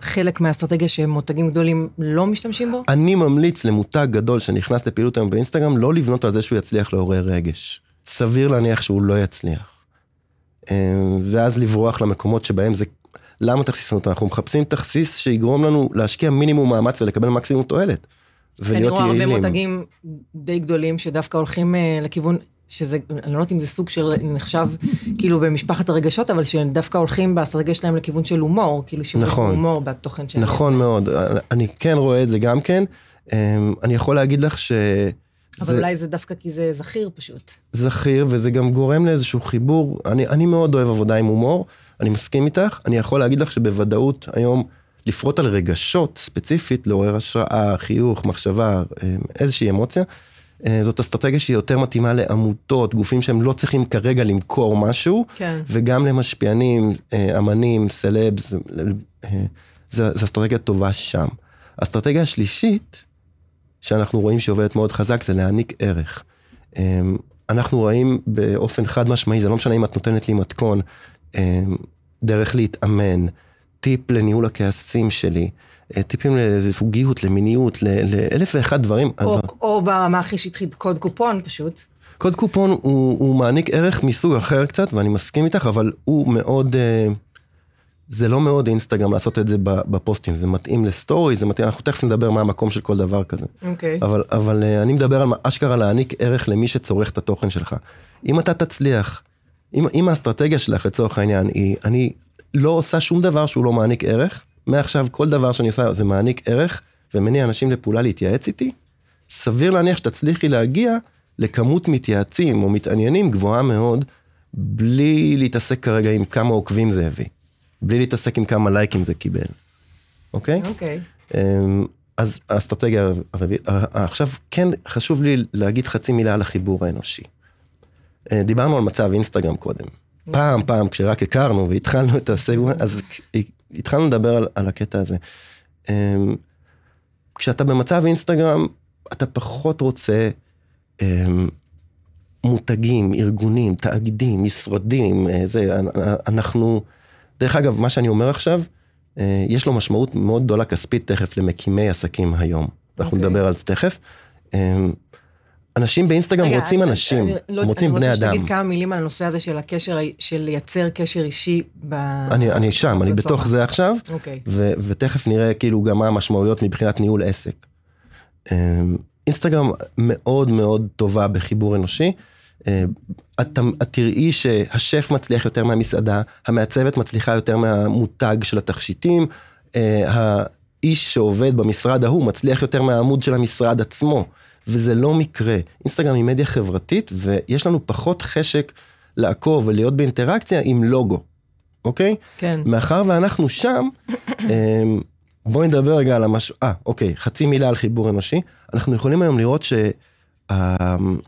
חלק מהאסטרטגיה שמותגים גדולים לא משתמשים בו? אני ממליץ למותג גדול שנכנס לפעילות היום באינסטגרם, לא לבנות על זה שהוא יצליח לעורר רגש. סביר להניח שהוא לא יצליח. אה, ואז לברוח למקומות שבהם זה... למה תכסיסנות? אנחנו מחפשים תכסיס שיגרום לנו להשקיע מינימום מאמץ ולקבל מקסימום תועלת. ולהיות יעילים. אני רואה הרבה מותגים די גדולים שדווקא הולכים אה, לכיוון שזה, אני לא יודעת אם זה סוג של נחשב כאילו במשפחת הרגשות, אבל שדווקא הולכים באסטרטגיה שלהם לכיוון של הומור, כאילו שימוש נכון, הומור בתוכן שלהם. נכון יצא. מאוד, אני כן רואה את זה גם כן. אמ, אני יכול להגיד לך ש... אבל זה, אולי זה דווקא כי זה זכיר פשוט. זכיר, וזה גם גורם לאיזשהו חיבור. אני, אני מאוד אוהב עבודה עם הומור, אני מסכים איתך. אני יכול להגיד לך שבוודאות היום, לפרוט על רגשות ספציפית, לעורר השראה, חיוך, מחשבה, אמ, איזושהי אמוציה, אה, זאת אסטרטגיה שהיא יותר מתאימה לעמותות, גופים שהם לא צריכים כרגע למכור משהו, כן. וגם למשפיענים, אה, אמנים, סלבס, אה, זו אסטרטגיה טובה שם. האסטרטגיה השלישית, שאנחנו רואים שעובדת מאוד חזק, זה להעניק ערך. אנחנו רואים באופן חד משמעי, זה לא משנה אם את נותנת לי מתכון, דרך להתאמן, טיפ לניהול הכעסים שלי, אה, טיפים לזוגיות, למיניות, לאלף ואחד דברים. או, או ברמה הכי שטחית, קוד קופון פשוט. קוד קופון הוא, הוא מעניק ערך מסוג אחר קצת, ואני מסכים איתך, אבל הוא מאוד... אה, זה לא מאוד אינסטגרם לעשות את זה בפוסטים, זה מתאים לסטורי, זה מתאים, אנחנו תכף נדבר מה המקום של כל דבר כזה. אוקיי. Okay. אבל, אבל אה, אני מדבר על אשכרה להעניק ערך למי שצורך את התוכן שלך. אם אתה תצליח, אם, אם האסטרטגיה שלך לצורך העניין היא, אני לא עושה שום דבר שהוא לא מעניק ערך, מעכשיו כל דבר שאני עושה זה מעניק ערך ומניע אנשים לפעולה להתייעץ איתי, סביר להניח שתצליחי להגיע לכמות מתייעצים או מתעניינים גבוהה מאוד, בלי להתעסק כרגע עם כמה עוקבים זה הביא. בלי להתעסק עם כמה לייקים זה קיבל, אוקיי? אוקיי. אמ, אז האסטרטגיה הרביעית, אה, עכשיו כן חשוב לי להגיד חצי מילה על החיבור האנושי. אה, דיברנו על מצב אינסטגרם קודם. פעם, פעם, כשרק הכרנו והתחלנו את הסגמנט, אז התחלנו לדבר על, על הקטע הזה. אמ, כשאתה במצב אינסטגרם, אתה פחות רוצה אמ, מותגים, ארגונים, תאגידים, משרדים, אה, זה, אנחנו, דרך אגב, מה שאני אומר עכשיו, אה, יש לו משמעות מאוד גדולה כספית תכף למקימי עסקים היום. אנחנו okay. אוקיי. נדבר על זה תכף. אנשים באינסטגרם רגע, רוצים אני, אנשים, אני, לא, רוצים בני אדם. אני רוצה שתגיד כמה מילים על הנושא הזה של הקשר, של לייצר קשר אישי ב... אני, אני שם, אני בתוך זה עכשיו, אוקיי. ו, ותכף נראה כאילו גם מה המשמעויות מבחינת ניהול עסק. אמ, אינסטגרם מאוד מאוד טובה בחיבור אנושי. אמ, את, את תראי שהשף מצליח יותר מהמסעדה, המעצבת מצליחה יותר מהמותג של התכשיטים, אה, האיש שעובד במשרד ההוא מצליח יותר מהעמוד של המשרד עצמו. וזה לא מקרה. אינסטגרם היא מדיה חברתית, ויש לנו פחות חשק לעקוב ולהיות באינטראקציה עם לוגו, אוקיי? כן. מאחר ואנחנו שם, אמ, בואי נדבר רגע על המשהו, אה, אוקיי, חצי מילה על חיבור אנושי. אנחנו יכולים היום לראות ש... אמ,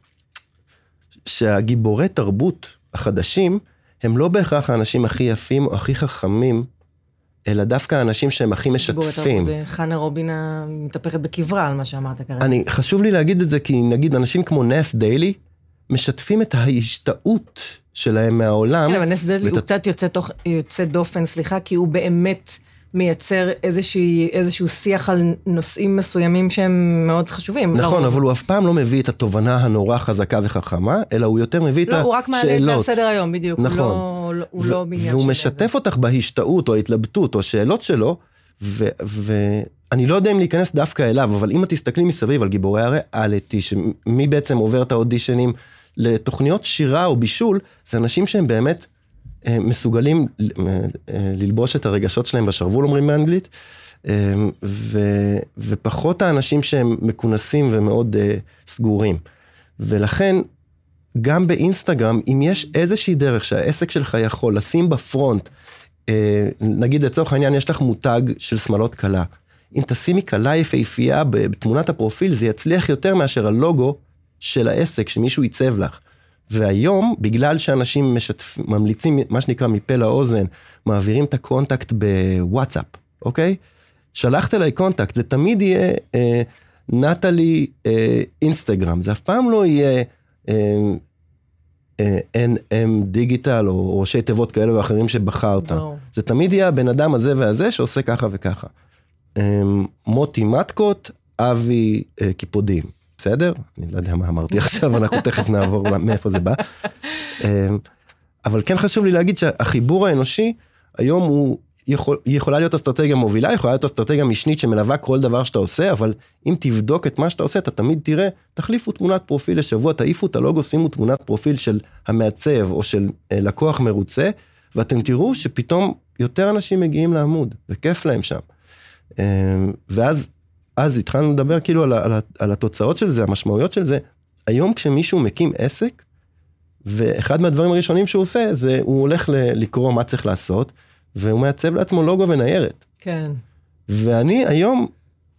שהגיבורי תרבות החדשים, הם לא בהכרח האנשים הכי יפים או הכי חכמים אלא דווקא האנשים שהם הכי משתפים. חנה רובינה מתהפכת בקברה על מה שאמרת כרגע. אני, חשוב לי להגיד את זה, כי נגיד אנשים כמו נס דיילי, משתפים את ההשתאות שלהם מהעולם. כן, אבל נס דיילי הוא קצת יוצא, תוך, יוצא דופן, סליחה, כי הוא באמת מייצר איזושהי, איזשהו שיח על נושאים מסוימים שהם מאוד חשובים. נכון, לא אבל הוא אף פעם לא מביא את התובנה הנורא חזקה וחכמה, אלא הוא יותר מביא לא, את השאלות. לא, הוא רק מעלה את זה על סדר היום, בדיוק. נכון. הוא לא, לא- הוא לא בעניין והוא משתף. אותך בהשתאות או ההתלבטות או השאלות שלו, ואני לא יודע אם להיכנס דווקא אליו, אבל אם את תסתכלי מסביב על גיבורי הריאליטי, שמי בעצם עובר את האודישנים לתוכניות שירה או בישול, זה אנשים שהם באמת מסוגלים אה, ללבוש את הרגשות שלהם בשרוול, אומרים באנגלית, אה, ו, ופחות האנשים שהם מכונסים ומאוד סגורים. ולכן, גם באינסטגרם, אם יש איזושהי דרך שהעסק שלך יכול לשים בפרונט אה, נגיד לצורך העניין יש לך מותג של שמלות כלה. אם תשימי כלה יפהפייה בתמונת הפרופיל, זה יצליח יותר מאשר הלוגו של העסק שמישהו ייצב לך. והיום, בגלל שאנשים משתפ... ממליצים, מה שנקרא, מפה לאוזן, מעבירים את ה contact בוואטסאפ, אוקיי? שלחת אליי contact, זה תמיד יהיה אה, נטלי אה, אינסטגרם, זה אף פעם לא יהיה אה, אה, NM דיגיטל או ראשי תיבות כאלה ואחרים שבחרת. ברור. זה תמיד יהיה הבן אדם הזה והזה שעושה ככה וככה. אה, מוטי מתקות, אבי אה, קיפודים. בסדר? אני לא יודע מה אמרתי עכשיו, אנחנו תכף נעבור מאיפה זה בא. אמ, אבל כן חשוב לי להגיד שהחיבור האנושי, היום הוא יכול, יכולה להיות אסטרטגיה מובילה, יכולה להיות אסטרטגיה משנית שמלווה כל דבר שאתה עושה, אבל אם תבדוק את מה שאתה עושה, אתה תמיד תראה, תחליפו תמונת פרופיל לשבוע, תעיפו את הלוגו, שימו תמונת פרופיל של המעצב או של אה, לקוח מרוצה, ואתם תראו שפתאום יותר אנשים מגיעים לעמוד, וכיף להם שם. אה, ואז אז התחלנו לדבר כאילו על, על, על התוצאות של זה, המשמעויות של זה. היום כשמישהו מקים עסק, ואחד מהדברים הראשונים שהוא עושה, זה הוא הולך ל, לקרוא מה צריך לעשות, והוא מעצב לעצמו לוגו וניירת. כן. ואני היום,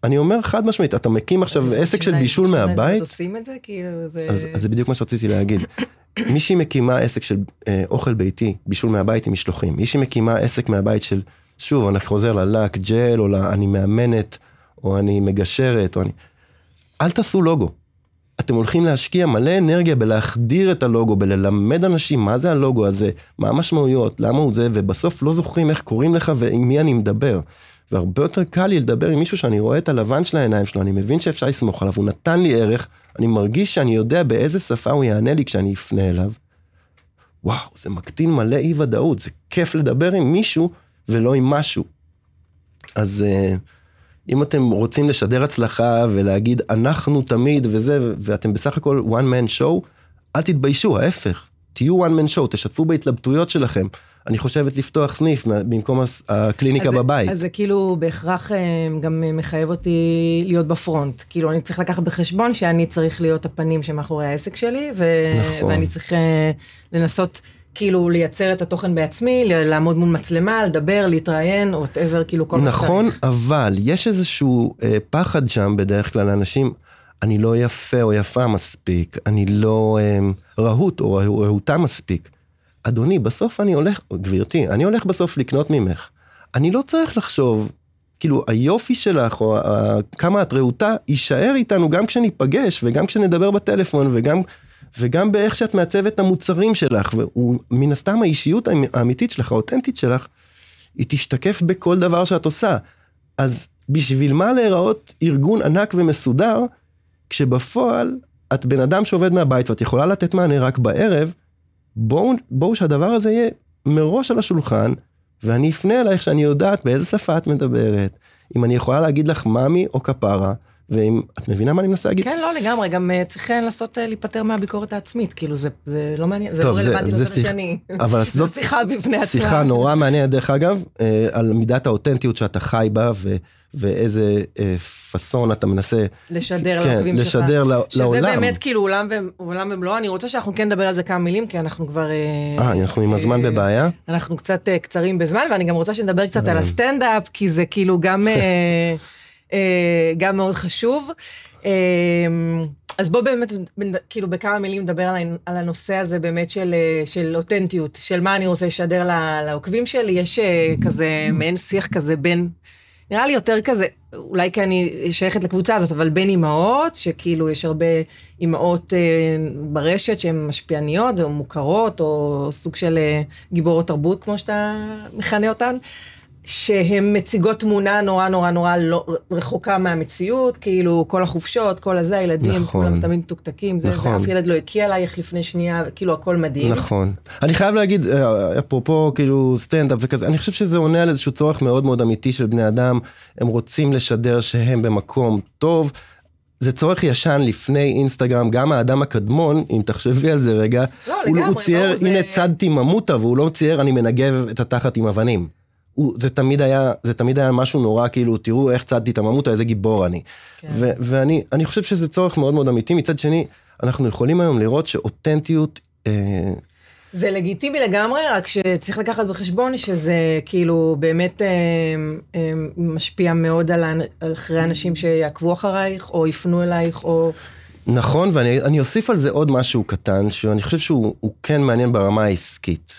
אני אומר חד משמעית, אתה מקים עכשיו עסק של בישול מהבית. עושים את זה? כאילו זה... אז, אז זה בדיוק מה שרציתי להגיד. מישהי מקימה עסק של אה, אוכל ביתי, בישול מהבית עם משלוחים. מישהי מקימה עסק מהבית של, שוב, אני חוזר ללק, ג'ל, או אני מאמנת או אני מגשרת, או אני... אל תעשו לוגו. אתם הולכים להשקיע מלא אנרגיה בלהחדיר את הלוגו, בללמד אנשים מה זה הלוגו הזה, מה המשמעויות, למה הוא זה, ובסוף לא זוכרים איך קוראים לך ועם מי אני מדבר. והרבה יותר קל לי לדבר עם מישהו שאני רואה את הלבן של העיניים שלו, אני מבין שאפשר לסמוך עליו, הוא נתן לי ערך, אני מרגיש שאני יודע באיזה שפה הוא יענה לי כשאני אפנה אליו. וואו, זה מקטין מלא אי ודאות, זה כיף לדבר עם מישהו ולא עם משהו. אז... Uh, אם אתם רוצים לשדר הצלחה ולהגיד אנחנו תמיד וזה, ואתם בסך הכל one man show, אל תתביישו, ההפך. תהיו one man show, תשתפו בהתלבטויות שלכם. אני חושבת לפתוח סניף במקום הקליניקה אז בבית. אז זה כאילו בהכרח אה, גם מחייב אותי להיות ב front. כאילו, אני צריך לקחת בחשבון שאני צריך להיות הפנים שמאחורי העסק שלי, ו... נכון. ואני צריך אה, לנסות... כאילו לייצר את התוכן בעצמי, לעמוד מול מצלמה, לדבר, להתראיין, או whatever, כאילו כל מה שצריך. נכון, אבל יש איזשהו אה, פחד שם בדרך כלל לאנשים, אני לא יפה או יפה מספיק, אני לא אה, רהוט או רהוטה מספיק. אדוני, בסוף אני הולך, גברתי, אני הולך בסוף לקנות ממך. אני לא צריך לחשוב, כאילו, היופי שלך, או אה, כמה את רהוטה, יישאר איתנו גם כשניפגש, וגם כשנדבר בטלפון, וגם וגם באיך שאת מעצבת את המוצרים שלך, ומן הסתם האישיות האמיתית שלך, האותנטית שלך, היא תשתקף בכל דבר שאת עושה. אז בשביל מה להיראות ארגון ענק ומסודר, כשבפועל את בן אדם שעובד מהבית ואת יכולה לתת מענה רק בערב, בואו בוא שהדבר הזה יהיה מראש על השולחן, ואני אפנה אלייך שאני יודעת באיזה שפה את מדברת, אם אני יכולה להגיד לך מאמי או כפרה, ואם את מבינה מה אני מנסה להגיד? כן, לא לגמרי, גם uh, צריך לנסות uh, להיפטר מהביקורת העצמית, כאילו זה, זה לא מעניין, זה לא רלוונטי לצד השני. אבל זאת שיחה בפני עצמה. שיחה נורא מעניינת, דרך אגב, על מידת האותנטיות שאתה חי בה, ו, ואיזה uh, פאסון אתה מנסה... לשדר כן, לעוקבים שלך. לשדר לעולם. שזה באמת כאילו עולם, ו... עולם ומלואו, אני רוצה שאנחנו כן נדבר על זה כמה מילים, כי אנחנו כבר... אה, אנחנו עם הזמן בבעיה? אנחנו קצת קצרים בזמן, ואני גם רוצה שנדבר קצת על הסטנדאפ, כי זה כאילו גם... אה, גם מאוד חשוב. אה, אז בוא באמת, כאילו בכמה מילים נדבר על הנושא הזה באמת של, אה, של אותנטיות, של מה אני רוצה לשדר לעוקבים שלי. יש כזה מעין שיח כזה בין, נראה לי יותר כזה, אולי כי אני שייכת לקבוצה הזאת, אבל בין אימהות, שכאילו יש הרבה אימהות ברשת שהן משפיעניות או מוכרות, או סוג של גיבורות תרבות, כמו שאתה מכנה אותן. שהן מציגות תמונה נורא נורא נורא לא, רחוקה מהמציאות, כאילו כל החופשות, כל הזה, הילדים, נכון, כולם תמיד מתוקתקים, זה, נכון. זה, אף ילד לא הקיא עלייך לפני שנייה, כאילו הכל מדהים. נכון. אני חייב להגיד, אה, אפרופו כאילו סטנדאפ וכזה, אני חושב שזה עונה על איזשהו צורך מאוד מאוד אמיתי של בני אדם, הם רוצים לשדר שהם במקום טוב. זה צורך ישן לפני אינסטגרם, גם האדם הקדמון, אם תחשבי על זה רגע, לא, הוא, לגמרי, הוא צייר, לא, הנה זה... צדתי ממוטה, והוא לא צייר, אני מנגב את התחת עם אבנים. הוא, זה תמיד היה, זה תמיד היה משהו נורא, כאילו, תראו איך צדתי את הממותה, איזה גיבור אני. כן. ו, ואני אני חושב שזה צורך מאוד מאוד אמיתי. מצד שני, אנחנו יכולים היום לראות שאותנטיות... אה, זה לגיטימי לגמרי, רק שצריך לקחת בחשבון שזה כאילו באמת אה, אה, משפיע מאוד על, על אחרי אנשים שיעקבו אחרייך, או יפנו אלייך, או... נכון, ואני אוסיף על זה עוד משהו קטן, שאני חושב שהוא כן מעניין ברמה העסקית.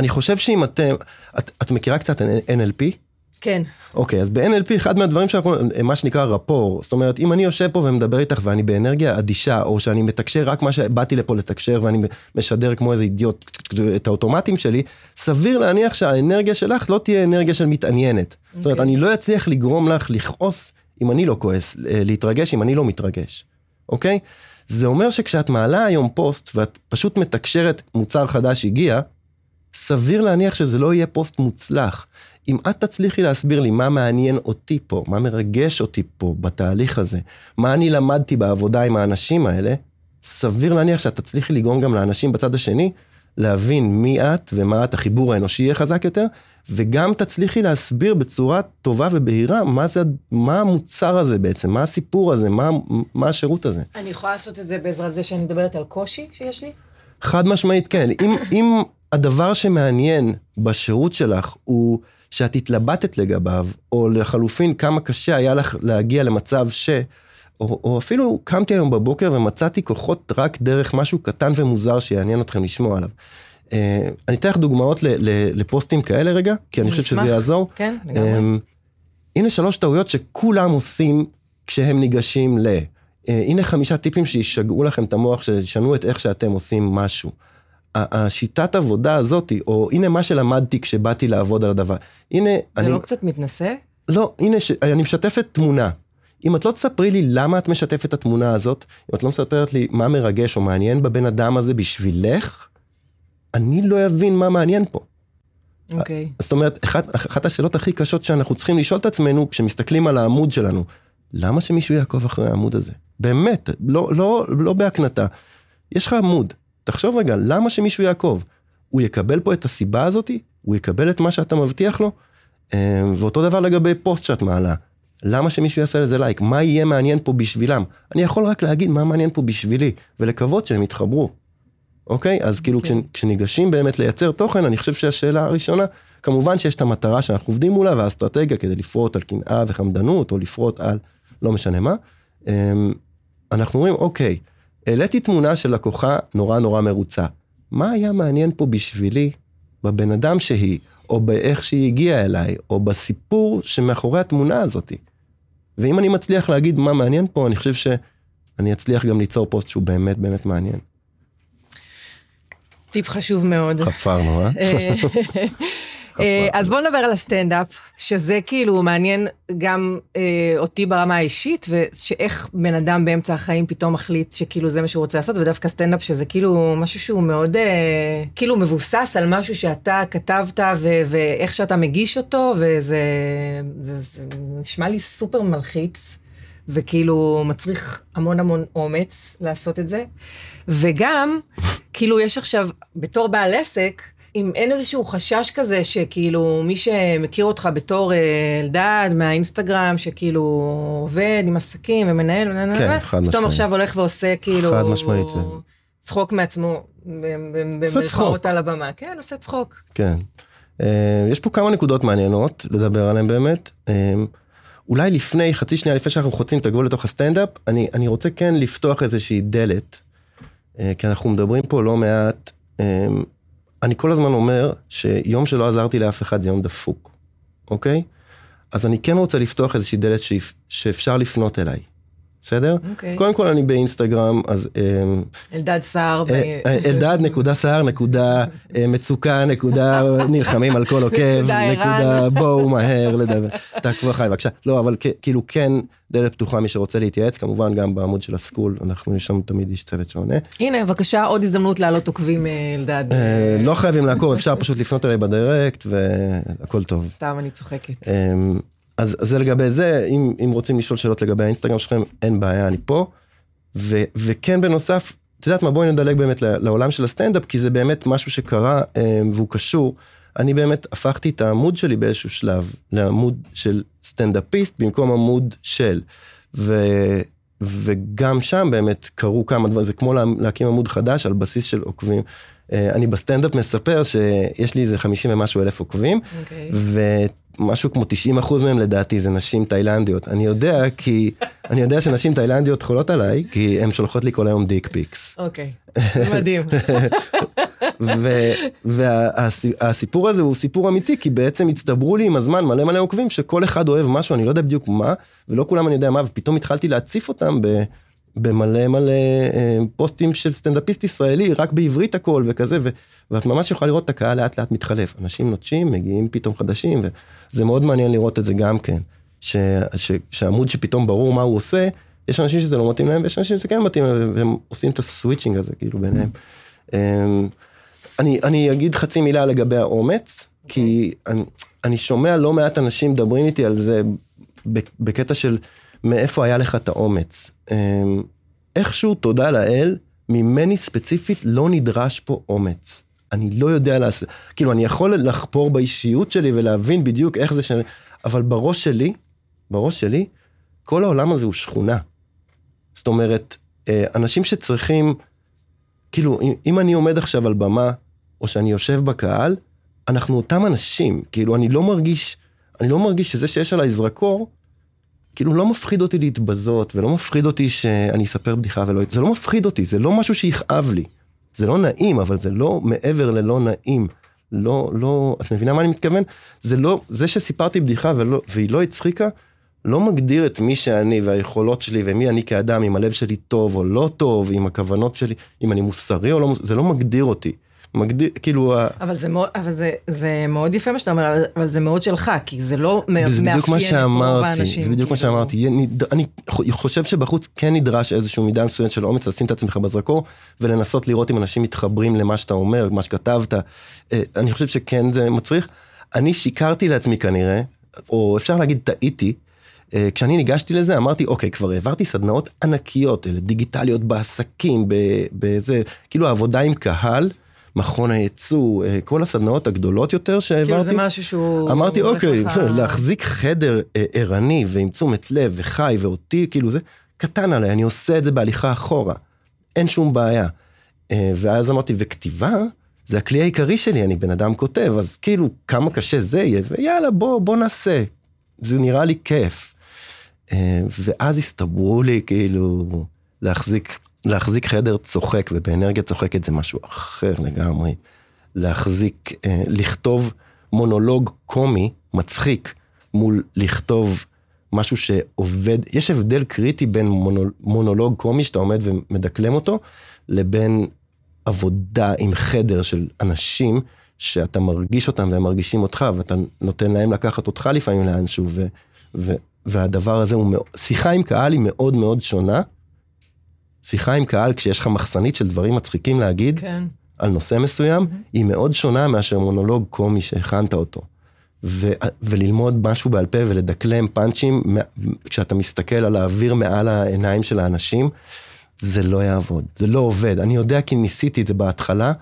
אה, אני חושב שאם אתם, את, את מכירה קצת NLP? כן. אוקיי, אז ב-NLP אחד מהדברים שאנחנו, מה שנקרא רפור, זאת אומרת, אם אני יושב פה ומדבר איתך ואני באנרגיה אדישה, או שאני מתקשר רק מה שבאתי לפה לתקשר ואני משדר כמו איזה אידיוט את האוטומטים שלי, סביר להניח שהאנרגיה שלך לא תהיה אנרגיה של מתעניינת. Okay. זאת אומרת, אוקיי. אני לא אצליח לגרום לך לכעוס אם אני לא כועס, להתרגש אם אני לא מתרגש, אוקיי? זה אומר שכשאת מעלה היום פוסט ואת פשוט מתקשרת מוצר חדש הגיע, סביר להניח שזה לא יהיה פוסט מוצלח. אם את תצליחי להסביר לי מה מעניין אותי פה, מה מרגש אותי פה בתהליך הזה, מה אני למדתי בעבודה עם האנשים האלה, סביר להניח שאת תצליחי לגרום גם לאנשים בצד השני להבין מי את ומה את, החיבור האנושי יהיה חזק יותר, וגם תצליחי להסביר בצורה טובה ובהירה מה זה, מה המוצר הזה בעצם, מה הסיפור הזה, מה, מה השירות הזה. אני יכולה לעשות את זה בעזרת זה שאני מדברת על קושי שיש לי? חד משמעית כן. אם, אם הדבר שמעניין בשירות שלך הוא שאת התלבטת לגביו, או לחלופין כמה קשה היה לך להגיע למצב ש... או, או אפילו קמתי היום בבוקר ומצאתי כוחות רק דרך משהו קטן ומוזר שיעניין אתכם לשמוע עליו. Uh, אני אתן לך דוגמאות ל, ל, לפוסטים כאלה רגע, כי אני חושב שזה יעזור. כן, לגמרי. Um, הנה שלוש טעויות שכולם עושים כשהם ניגשים ל... Uh, הנה חמישה טיפים שישגעו לכם את המוח, שישנו את איך שאתם עושים משהו. השיטת עבודה הזאת, או הנה מה שלמדתי כשבאתי לעבוד על הדבר. הנה... זה אני... לא קצת מתנשא? לא, הנה, ש... אני משתפת תמונה. אם את לא תספרי לי למה את משתפת את התמונה הזאת, אם את לא מספרת לי מה מרגש או מעניין בבן אדם הזה בשבילך, אני לא אבין מה מעניין פה. אוקיי. Okay. זאת אומרת, אחת, אחת השאלות הכי קשות שאנחנו צריכים לשאול את עצמנו כשמסתכלים על העמוד שלנו, למה שמישהו יעקוב אחרי העמוד הזה? באמת, לא, לא, לא בהקנטה. יש לך עמוד, תחשוב רגע, למה שמישהו יעקוב? הוא יקבל פה את הסיבה הזאתי? הוא יקבל את מה שאתה מבטיח לו? אה, ואותו דבר לגבי פוסט שאת מעלה. למה שמישהו יעשה לזה לייק? מה יהיה מעניין פה בשבילם? אני יכול רק להגיד מה מעניין פה בשבילי, ולקוות שהם יתחברו. אוקיי? אז כאילו okay. אוקיי. כשניגשים באמת לייצר תוכן, אני חושב שהשאלה הראשונה, כמובן שיש את המטרה שאנחנו עובדים מולה והאסטרטגיה כדי לפרוט על קנאה וחמדנות, או לפרוט על לא משנה מה. אה, אנחנו אומרים, אוקיי, העליתי תמונה של לקוחה נורא נורא מרוצה. מה היה מעניין פה בשבילי, בבן אדם שהיא, או באיך שהיא הגיעה אליי, או בסיפור שמאחורי התמונה הזאתי. ואם אני מצליח להגיד מה מעניין פה, אני חושב שאני אצליח גם ליצור פוסט שהוא באמת באמת מעניין. טיפ חשוב מאוד. חפרנו, אה? אה אז בואו נדבר על הסטנדאפ, שזה כאילו מעניין גם אה, אותי ברמה האישית, ושאיך בן אדם באמצע החיים פתאום מחליט שכאילו זה מה שהוא רוצה לעשות, ודווקא סטנדאפ שזה כאילו משהו שהוא מאוד, אה, כאילו מבוסס על משהו שאתה כתבת, ו- ואיך שאתה מגיש אותו, וזה זה, זה נשמע לי סופר מלחיץ. וכאילו מצריך המון המון אומץ לעשות את זה. וגם, כאילו יש עכשיו, בתור בעל עסק, אם אין איזשהו חשש כזה שכאילו מי שמכיר אותך בתור אה, אלדד מהאינסטגרם, שכאילו עובד עם עסקים ומנהל, כן, חד משמעית. פתאום עכשיו הולך ועושה כאילו... חד משמעית. צחוק מעצמו, במרכאות על הבמה. כן, עושה צחוק. כן. אה, יש פה כמה נקודות מעניינות לדבר עליהן באמת. אה, אולי לפני, חצי שנייה לפני שאנחנו חוצים את הגבול לתוך הסטנדאפ, אני, אני רוצה כן לפתוח איזושהי דלת, כי אנחנו מדברים פה לא מעט אני כל הזמן אומר שיום שלא עזרתי לאף אחד זה יום דפוק, אוקיי? אז אני כן רוצה לפתוח איזושהי דלת שאפשר לפנות אליי. בסדר? אוקיי. קודם כל אני באינסטגרם, אז... אמ, אלדד סער. אה, אה, אלדד נקודה סער נקודה אה, מצוקה נקודה נלחמים על כל עוקב נקודה בואו מהר לדבר. תעקבו אחריי בבקשה. לא, אבל כאילו כן דלת פתוחה מי שרוצה להתייעץ, כמובן גם בעמוד של הסקול, אנחנו יש שם תמיד איש צוות שעונה. הנה, בבקשה עוד הזדמנות להעלות עוקבים אלדד. לא חייבים לעקוב, אפשר פשוט לפנות אליי בדירקט והכל טוב. סתם אני צוחקת. אז זה לגבי זה, אם, אם רוצים לשאול שאלות לגבי האינסטגרם שלכם, אין בעיה, אני פה. ו, וכן בנוסף, את יודעת מה, בואי נדלג באמת לעולם של הסטנדאפ, כי זה באמת משהו שקרה אה, והוא קשור. אני באמת הפכתי את העמוד שלי באיזשהו שלב לעמוד של סטנדאפיסט במקום עמוד של. ו, וגם שם באמת קרו כמה דברים, זה כמו לה, להקים עמוד חדש על בסיס של עוקבים. אה, אני בסטנדאפ מספר שיש לי איזה 50 ומשהו אלף עוקבים, אוקיי. ומשהו כמו 90 אחוז מהם לדעתי זה נשים תאילנדיות. אני יודע כי, אני יודע שנשים תאילנדיות חולות עליי, כי הן שולחות לי כל היום dick pics. אוקיי, מדהים. והסיפור הזה הוא סיפור אמיתי, כי בעצם הצטברו לי עם הזמן מלא מלא עוקבים שכל אחד אוהב משהו, אני לא יודע בדיוק מה, ולא כולם אני יודע מה, ופתאום התחלתי להציף אותם ב... במלא מלא אה, פוסטים של סטנדאפיסט ישראלי, רק בעברית הכל וכזה, ו, ואת ממש יכולה לראות את הקהל לאט לאט מתחלף. אנשים נוטשים, מגיעים פתאום חדשים, וזה מאוד מעניין לראות את זה גם כן. ש, ש, שעמוד שפתאום ברור מה הוא עושה, יש אנשים שזה לא מתאים להם, ויש אנשים שזה כן מתאים להם, והם עושים את הסוויצ'ינג הזה, כאילו, ביניהם. אה, אני, אני אגיד חצי מילה לגבי האומץ, כי אני, אני שומע לא מעט אנשים מדברים איתי על זה בקטע של מאיפה היה לך את האומץ. אמ, איכשהו, תודה לאל, ממני ספציפית לא נדרש פה אומץ. אני לא יודע לעשות, כאילו, אני יכול לחפור באישיות שלי ולהבין בדיוק איך זה ש... אבל בראש שלי, בראש שלי, כל העולם הזה הוא שכונה. זאת אומרת, אה, אנשים שצריכים, כאילו, אם אני עומד עכשיו על במה, או שאני יושב בקהל, אנחנו אותם אנשים, כאילו, אני לא מרגיש, אני לא מרגיש שזה שיש עליי זרקור, כאילו לא מפחיד אותי להתבזות, ולא מפחיד אותי שאני אספר בדיחה ולא... זה לא מפחיד אותי, זה לא משהו שיכאב לי. זה לא נעים, אבל זה לא מעבר ללא נעים. לא, לא, את מבינה מה אני מתכוון? זה לא, זה שסיפרתי בדיחה ולא, והיא לא הצחיקה, לא מגדיר את מי שאני והיכולות שלי ומי אני כאדם, אם הלב שלי טוב או לא טוב, אם הכוונות שלי, אם אני מוסרי או לא מוסרי, זה לא מגדיר אותי. מגדיר, כאילו... אבל זה מאוד, אבל זה, זה מאוד יפה מה שאתה אומר, אבל זה מאוד שלך, כי זה לא מאפיין את רוב האנשים. זה בדיוק מה כאילו. שאמרתי, אני חושב שבחוץ כן נדרש איזשהו מידה מסוימת של אומץ לשים את עצמך בזרקור, ולנסות לראות אם אנשים מתחברים למה שאתה אומר, מה שכתבת. אה, אני חושב שכן זה מצריך. אני שיקרתי לעצמי כנראה, או אפשר להגיד טעיתי, אה, כשאני ניגשתי לזה אמרתי אוקיי כבר העברתי סדנאות ענקיות דיגיטליות בעסקים בזה כאילו עבודה עם קהל מכון הייצוא, אה, כל הסדנאות הגדולות יותר שהעברתי. כאילו זה משהו שהוא... אמרתי, אוקיי, לך... להחזיק חדר אה, ערני ועם תשומת לב וחי ואותי, כאילו זה קטן עליי, אני עושה את זה בהליכה אחורה. אין שום בעיה. אה, ואז אמרתי, וכתיבה, זה הכלי העיקרי שלי, אני בן אדם כותב, אז כאילו, כמה קשה זה יהיה, ויאללה, בוא, בוא נעשה. זה נראה לי כיף. ואז הסתברו לי, כאילו, להחזיק להחזיק חדר צוחק, ובאנרגיה צוחקת זה משהו אחר לגמרי. להחזיק, אה, לכתוב מונולוג קומי, מצחיק, מול לכתוב משהו שעובד, יש הבדל קריטי בין מונול, מונולוג קומי שאתה עומד ומדקלם אותו, לבין עבודה עם חדר של אנשים שאתה מרגיש אותם והם מרגישים אותך, ואתה נותן להם לקחת אותך לפעמים לאנשהו, ו, ו, והדבר הזה הוא, שיחה עם קהל היא מאוד מאוד שונה. שיחה עם קהל כשיש לך מחסנית של דברים מצחיקים להגיד, כן. על נושא מסוים, mm-hmm. היא מאוד שונה מאשר מונולוג קומי שהכנת אותו. ו- וללמוד משהו בעל פה ולדקלם פאנצ'ים, כשאתה מסתכל על האוויר מעל העיניים של האנשים, זה לא יעבוד, זה לא עובד. אני יודע כי ניסיתי את זה בהתחלה,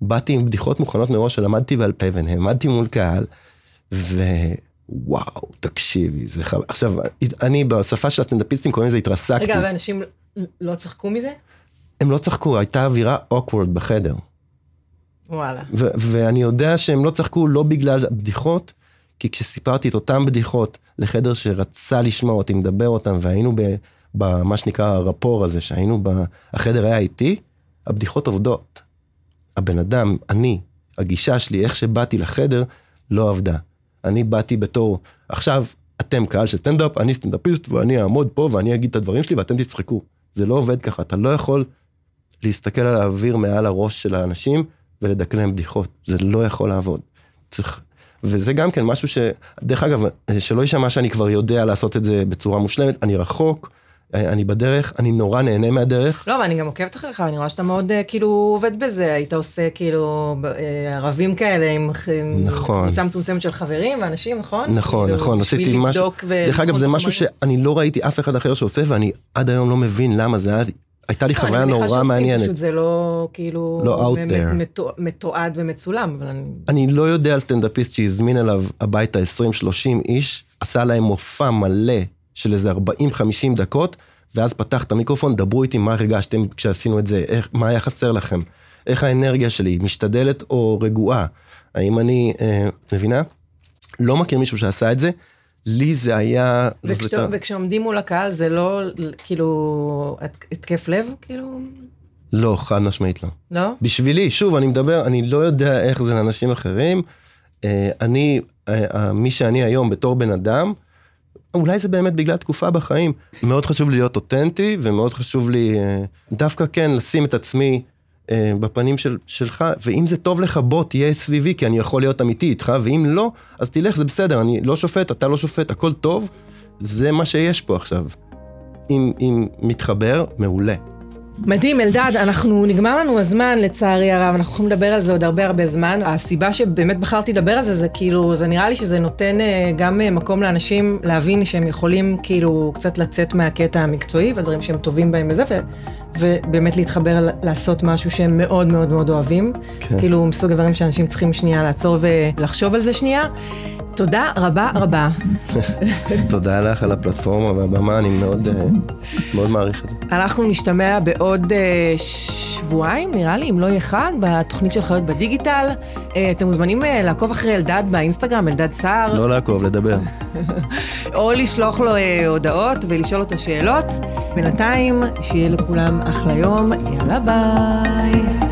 באתי עם בדיחות מוכנות מראש שלמדתי בעל פה ונעמדתי מול קהל, ווואו, תקשיבי, זה חבל. עכשיו, אני בשפה של הסטנדאפיסטים קוראים לזה התרסקתי. רגע, ואנשים לא צחקו מזה? הם לא צחקו, הייתה אווירה אוקוורד בחדר. וואלה. ו- ואני יודע שהם לא צחקו לא בגלל בדיחות, כי כשסיפרתי את אותן בדיחות לחדר שרצה לשמוע אותי מדבר אותן, והיינו במה שנקרא הרפור הזה, שהיינו, ב... החדר היה איתי, הבדיחות עובדות. הבן אדם, אני, הגישה שלי, איך שבאתי לחדר, לא עבדה. אני באתי בתור, עכשיו אתם קהל של סטנדאפ, אני סטנדאפיסט, ואני אעמוד פה ואני אגיד את הדברים שלי ואתם תצחקו. זה לא עובד ככה, אתה לא יכול להסתכל על האוויר מעל הראש של האנשים ולדקלם בדיחות, זה לא יכול לעבוד. צריך... וזה גם כן משהו ש... דרך אגב, שלא יישמע שאני כבר יודע לעשות את זה בצורה מושלמת, אני רחוק, אני בדרך, אני נורא נהנה מהדרך. לא, ואני גם עוקבת אחריך, אני רואה שאתה מאוד אה, כאילו עובד בזה, היית עושה כאילו אה, ערבים כאלה עם נכון. קבוצה מצומצמת של חברים ואנשים, נכון? נכון, כאילו, נכון, עשיתי משהו, דרך אגב זה משהו שאני לא ראיתי אף אחד אחר שעושה, ואני עד היום לא מבין למה זה היה... הייתה לי לא, חוויה נורא מעניינת. פשוט זה לא כאילו... לא out there. מתועד ומצולם, אבל אני... אני לא יודע על סטנדאפיסט שהזמין אליו הביתה 20-30 איש, עשה להם מופע מלא של איזה 40-50 דקות, ואז פתח את המיקרופון, דברו איתי מה הרגשתם כשעשינו את זה, איך, מה היה חסר לכם, איך האנרגיה שלי, משתדלת או רגועה, האם אני, אה, מבינה? לא מכיר מישהו שעשה את זה, לי זה היה... וכש, וכשעומדים מול הקהל זה לא כאילו התקף לב, כאילו? לא, חד משמעית לא. לא? בשבילי, שוב, אני מדבר, אני לא יודע איך זה לאנשים אחרים. אה, אני, אה, מי שאני היום בתור בן אדם, אולי זה באמת בגלל תקופה בחיים. מאוד חשוב לי להיות אותנטי, ומאוד חשוב לי אה, דווקא כן לשים את עצמי בפנים של, שלך, ואם זה טוב לך, בוא תהיה סביבי, כי אני יכול להיות אמיתי איתך, ואם לא, אז תלך, זה בסדר, אני לא שופט, אתה לא שופט, הכל טוב, זה מה שיש פה עכשיו. אם, אם מתחבר, מעולה. מדהים, אלדד, אנחנו, נגמר לנו הזמן לצערי הרב, אנחנו יכולים לדבר על זה עוד הרבה הרבה זמן. הסיבה שבאמת בחרתי לדבר על זה, זה כאילו, זה נראה לי שזה נותן אה, גם אה, מקום לאנשים להבין שהם יכולים כאילו קצת לצאת מהקטע המקצועי והדברים שהם טובים בהם וזה, ו, ובאמת להתחבר לעשות משהו שהם מאוד מאוד מאוד אוהבים. כן. כאילו, מסוג הדברים שאנשים צריכים שנייה לעצור ולחשוב על זה שנייה. תודה רבה רבה. תודה לך על הפלטפורמה והבמה, אני מאוד, אה, מאוד מעריך את זה. אנחנו נשתמע בעוד אה, שבועיים, נראה לי, אם לא יהיה חג, בתוכנית של חיות בדיגיטל. אה, אתם מוזמנים לעקוב אחרי אלדד באינסטגרם, אלדד סער. לא לעקוב, לדבר. או לשלוח לו הודעות ולשאול אותו שאלות. בינתיים, שיהיה לכולם אחלה יום, יאללה ביי.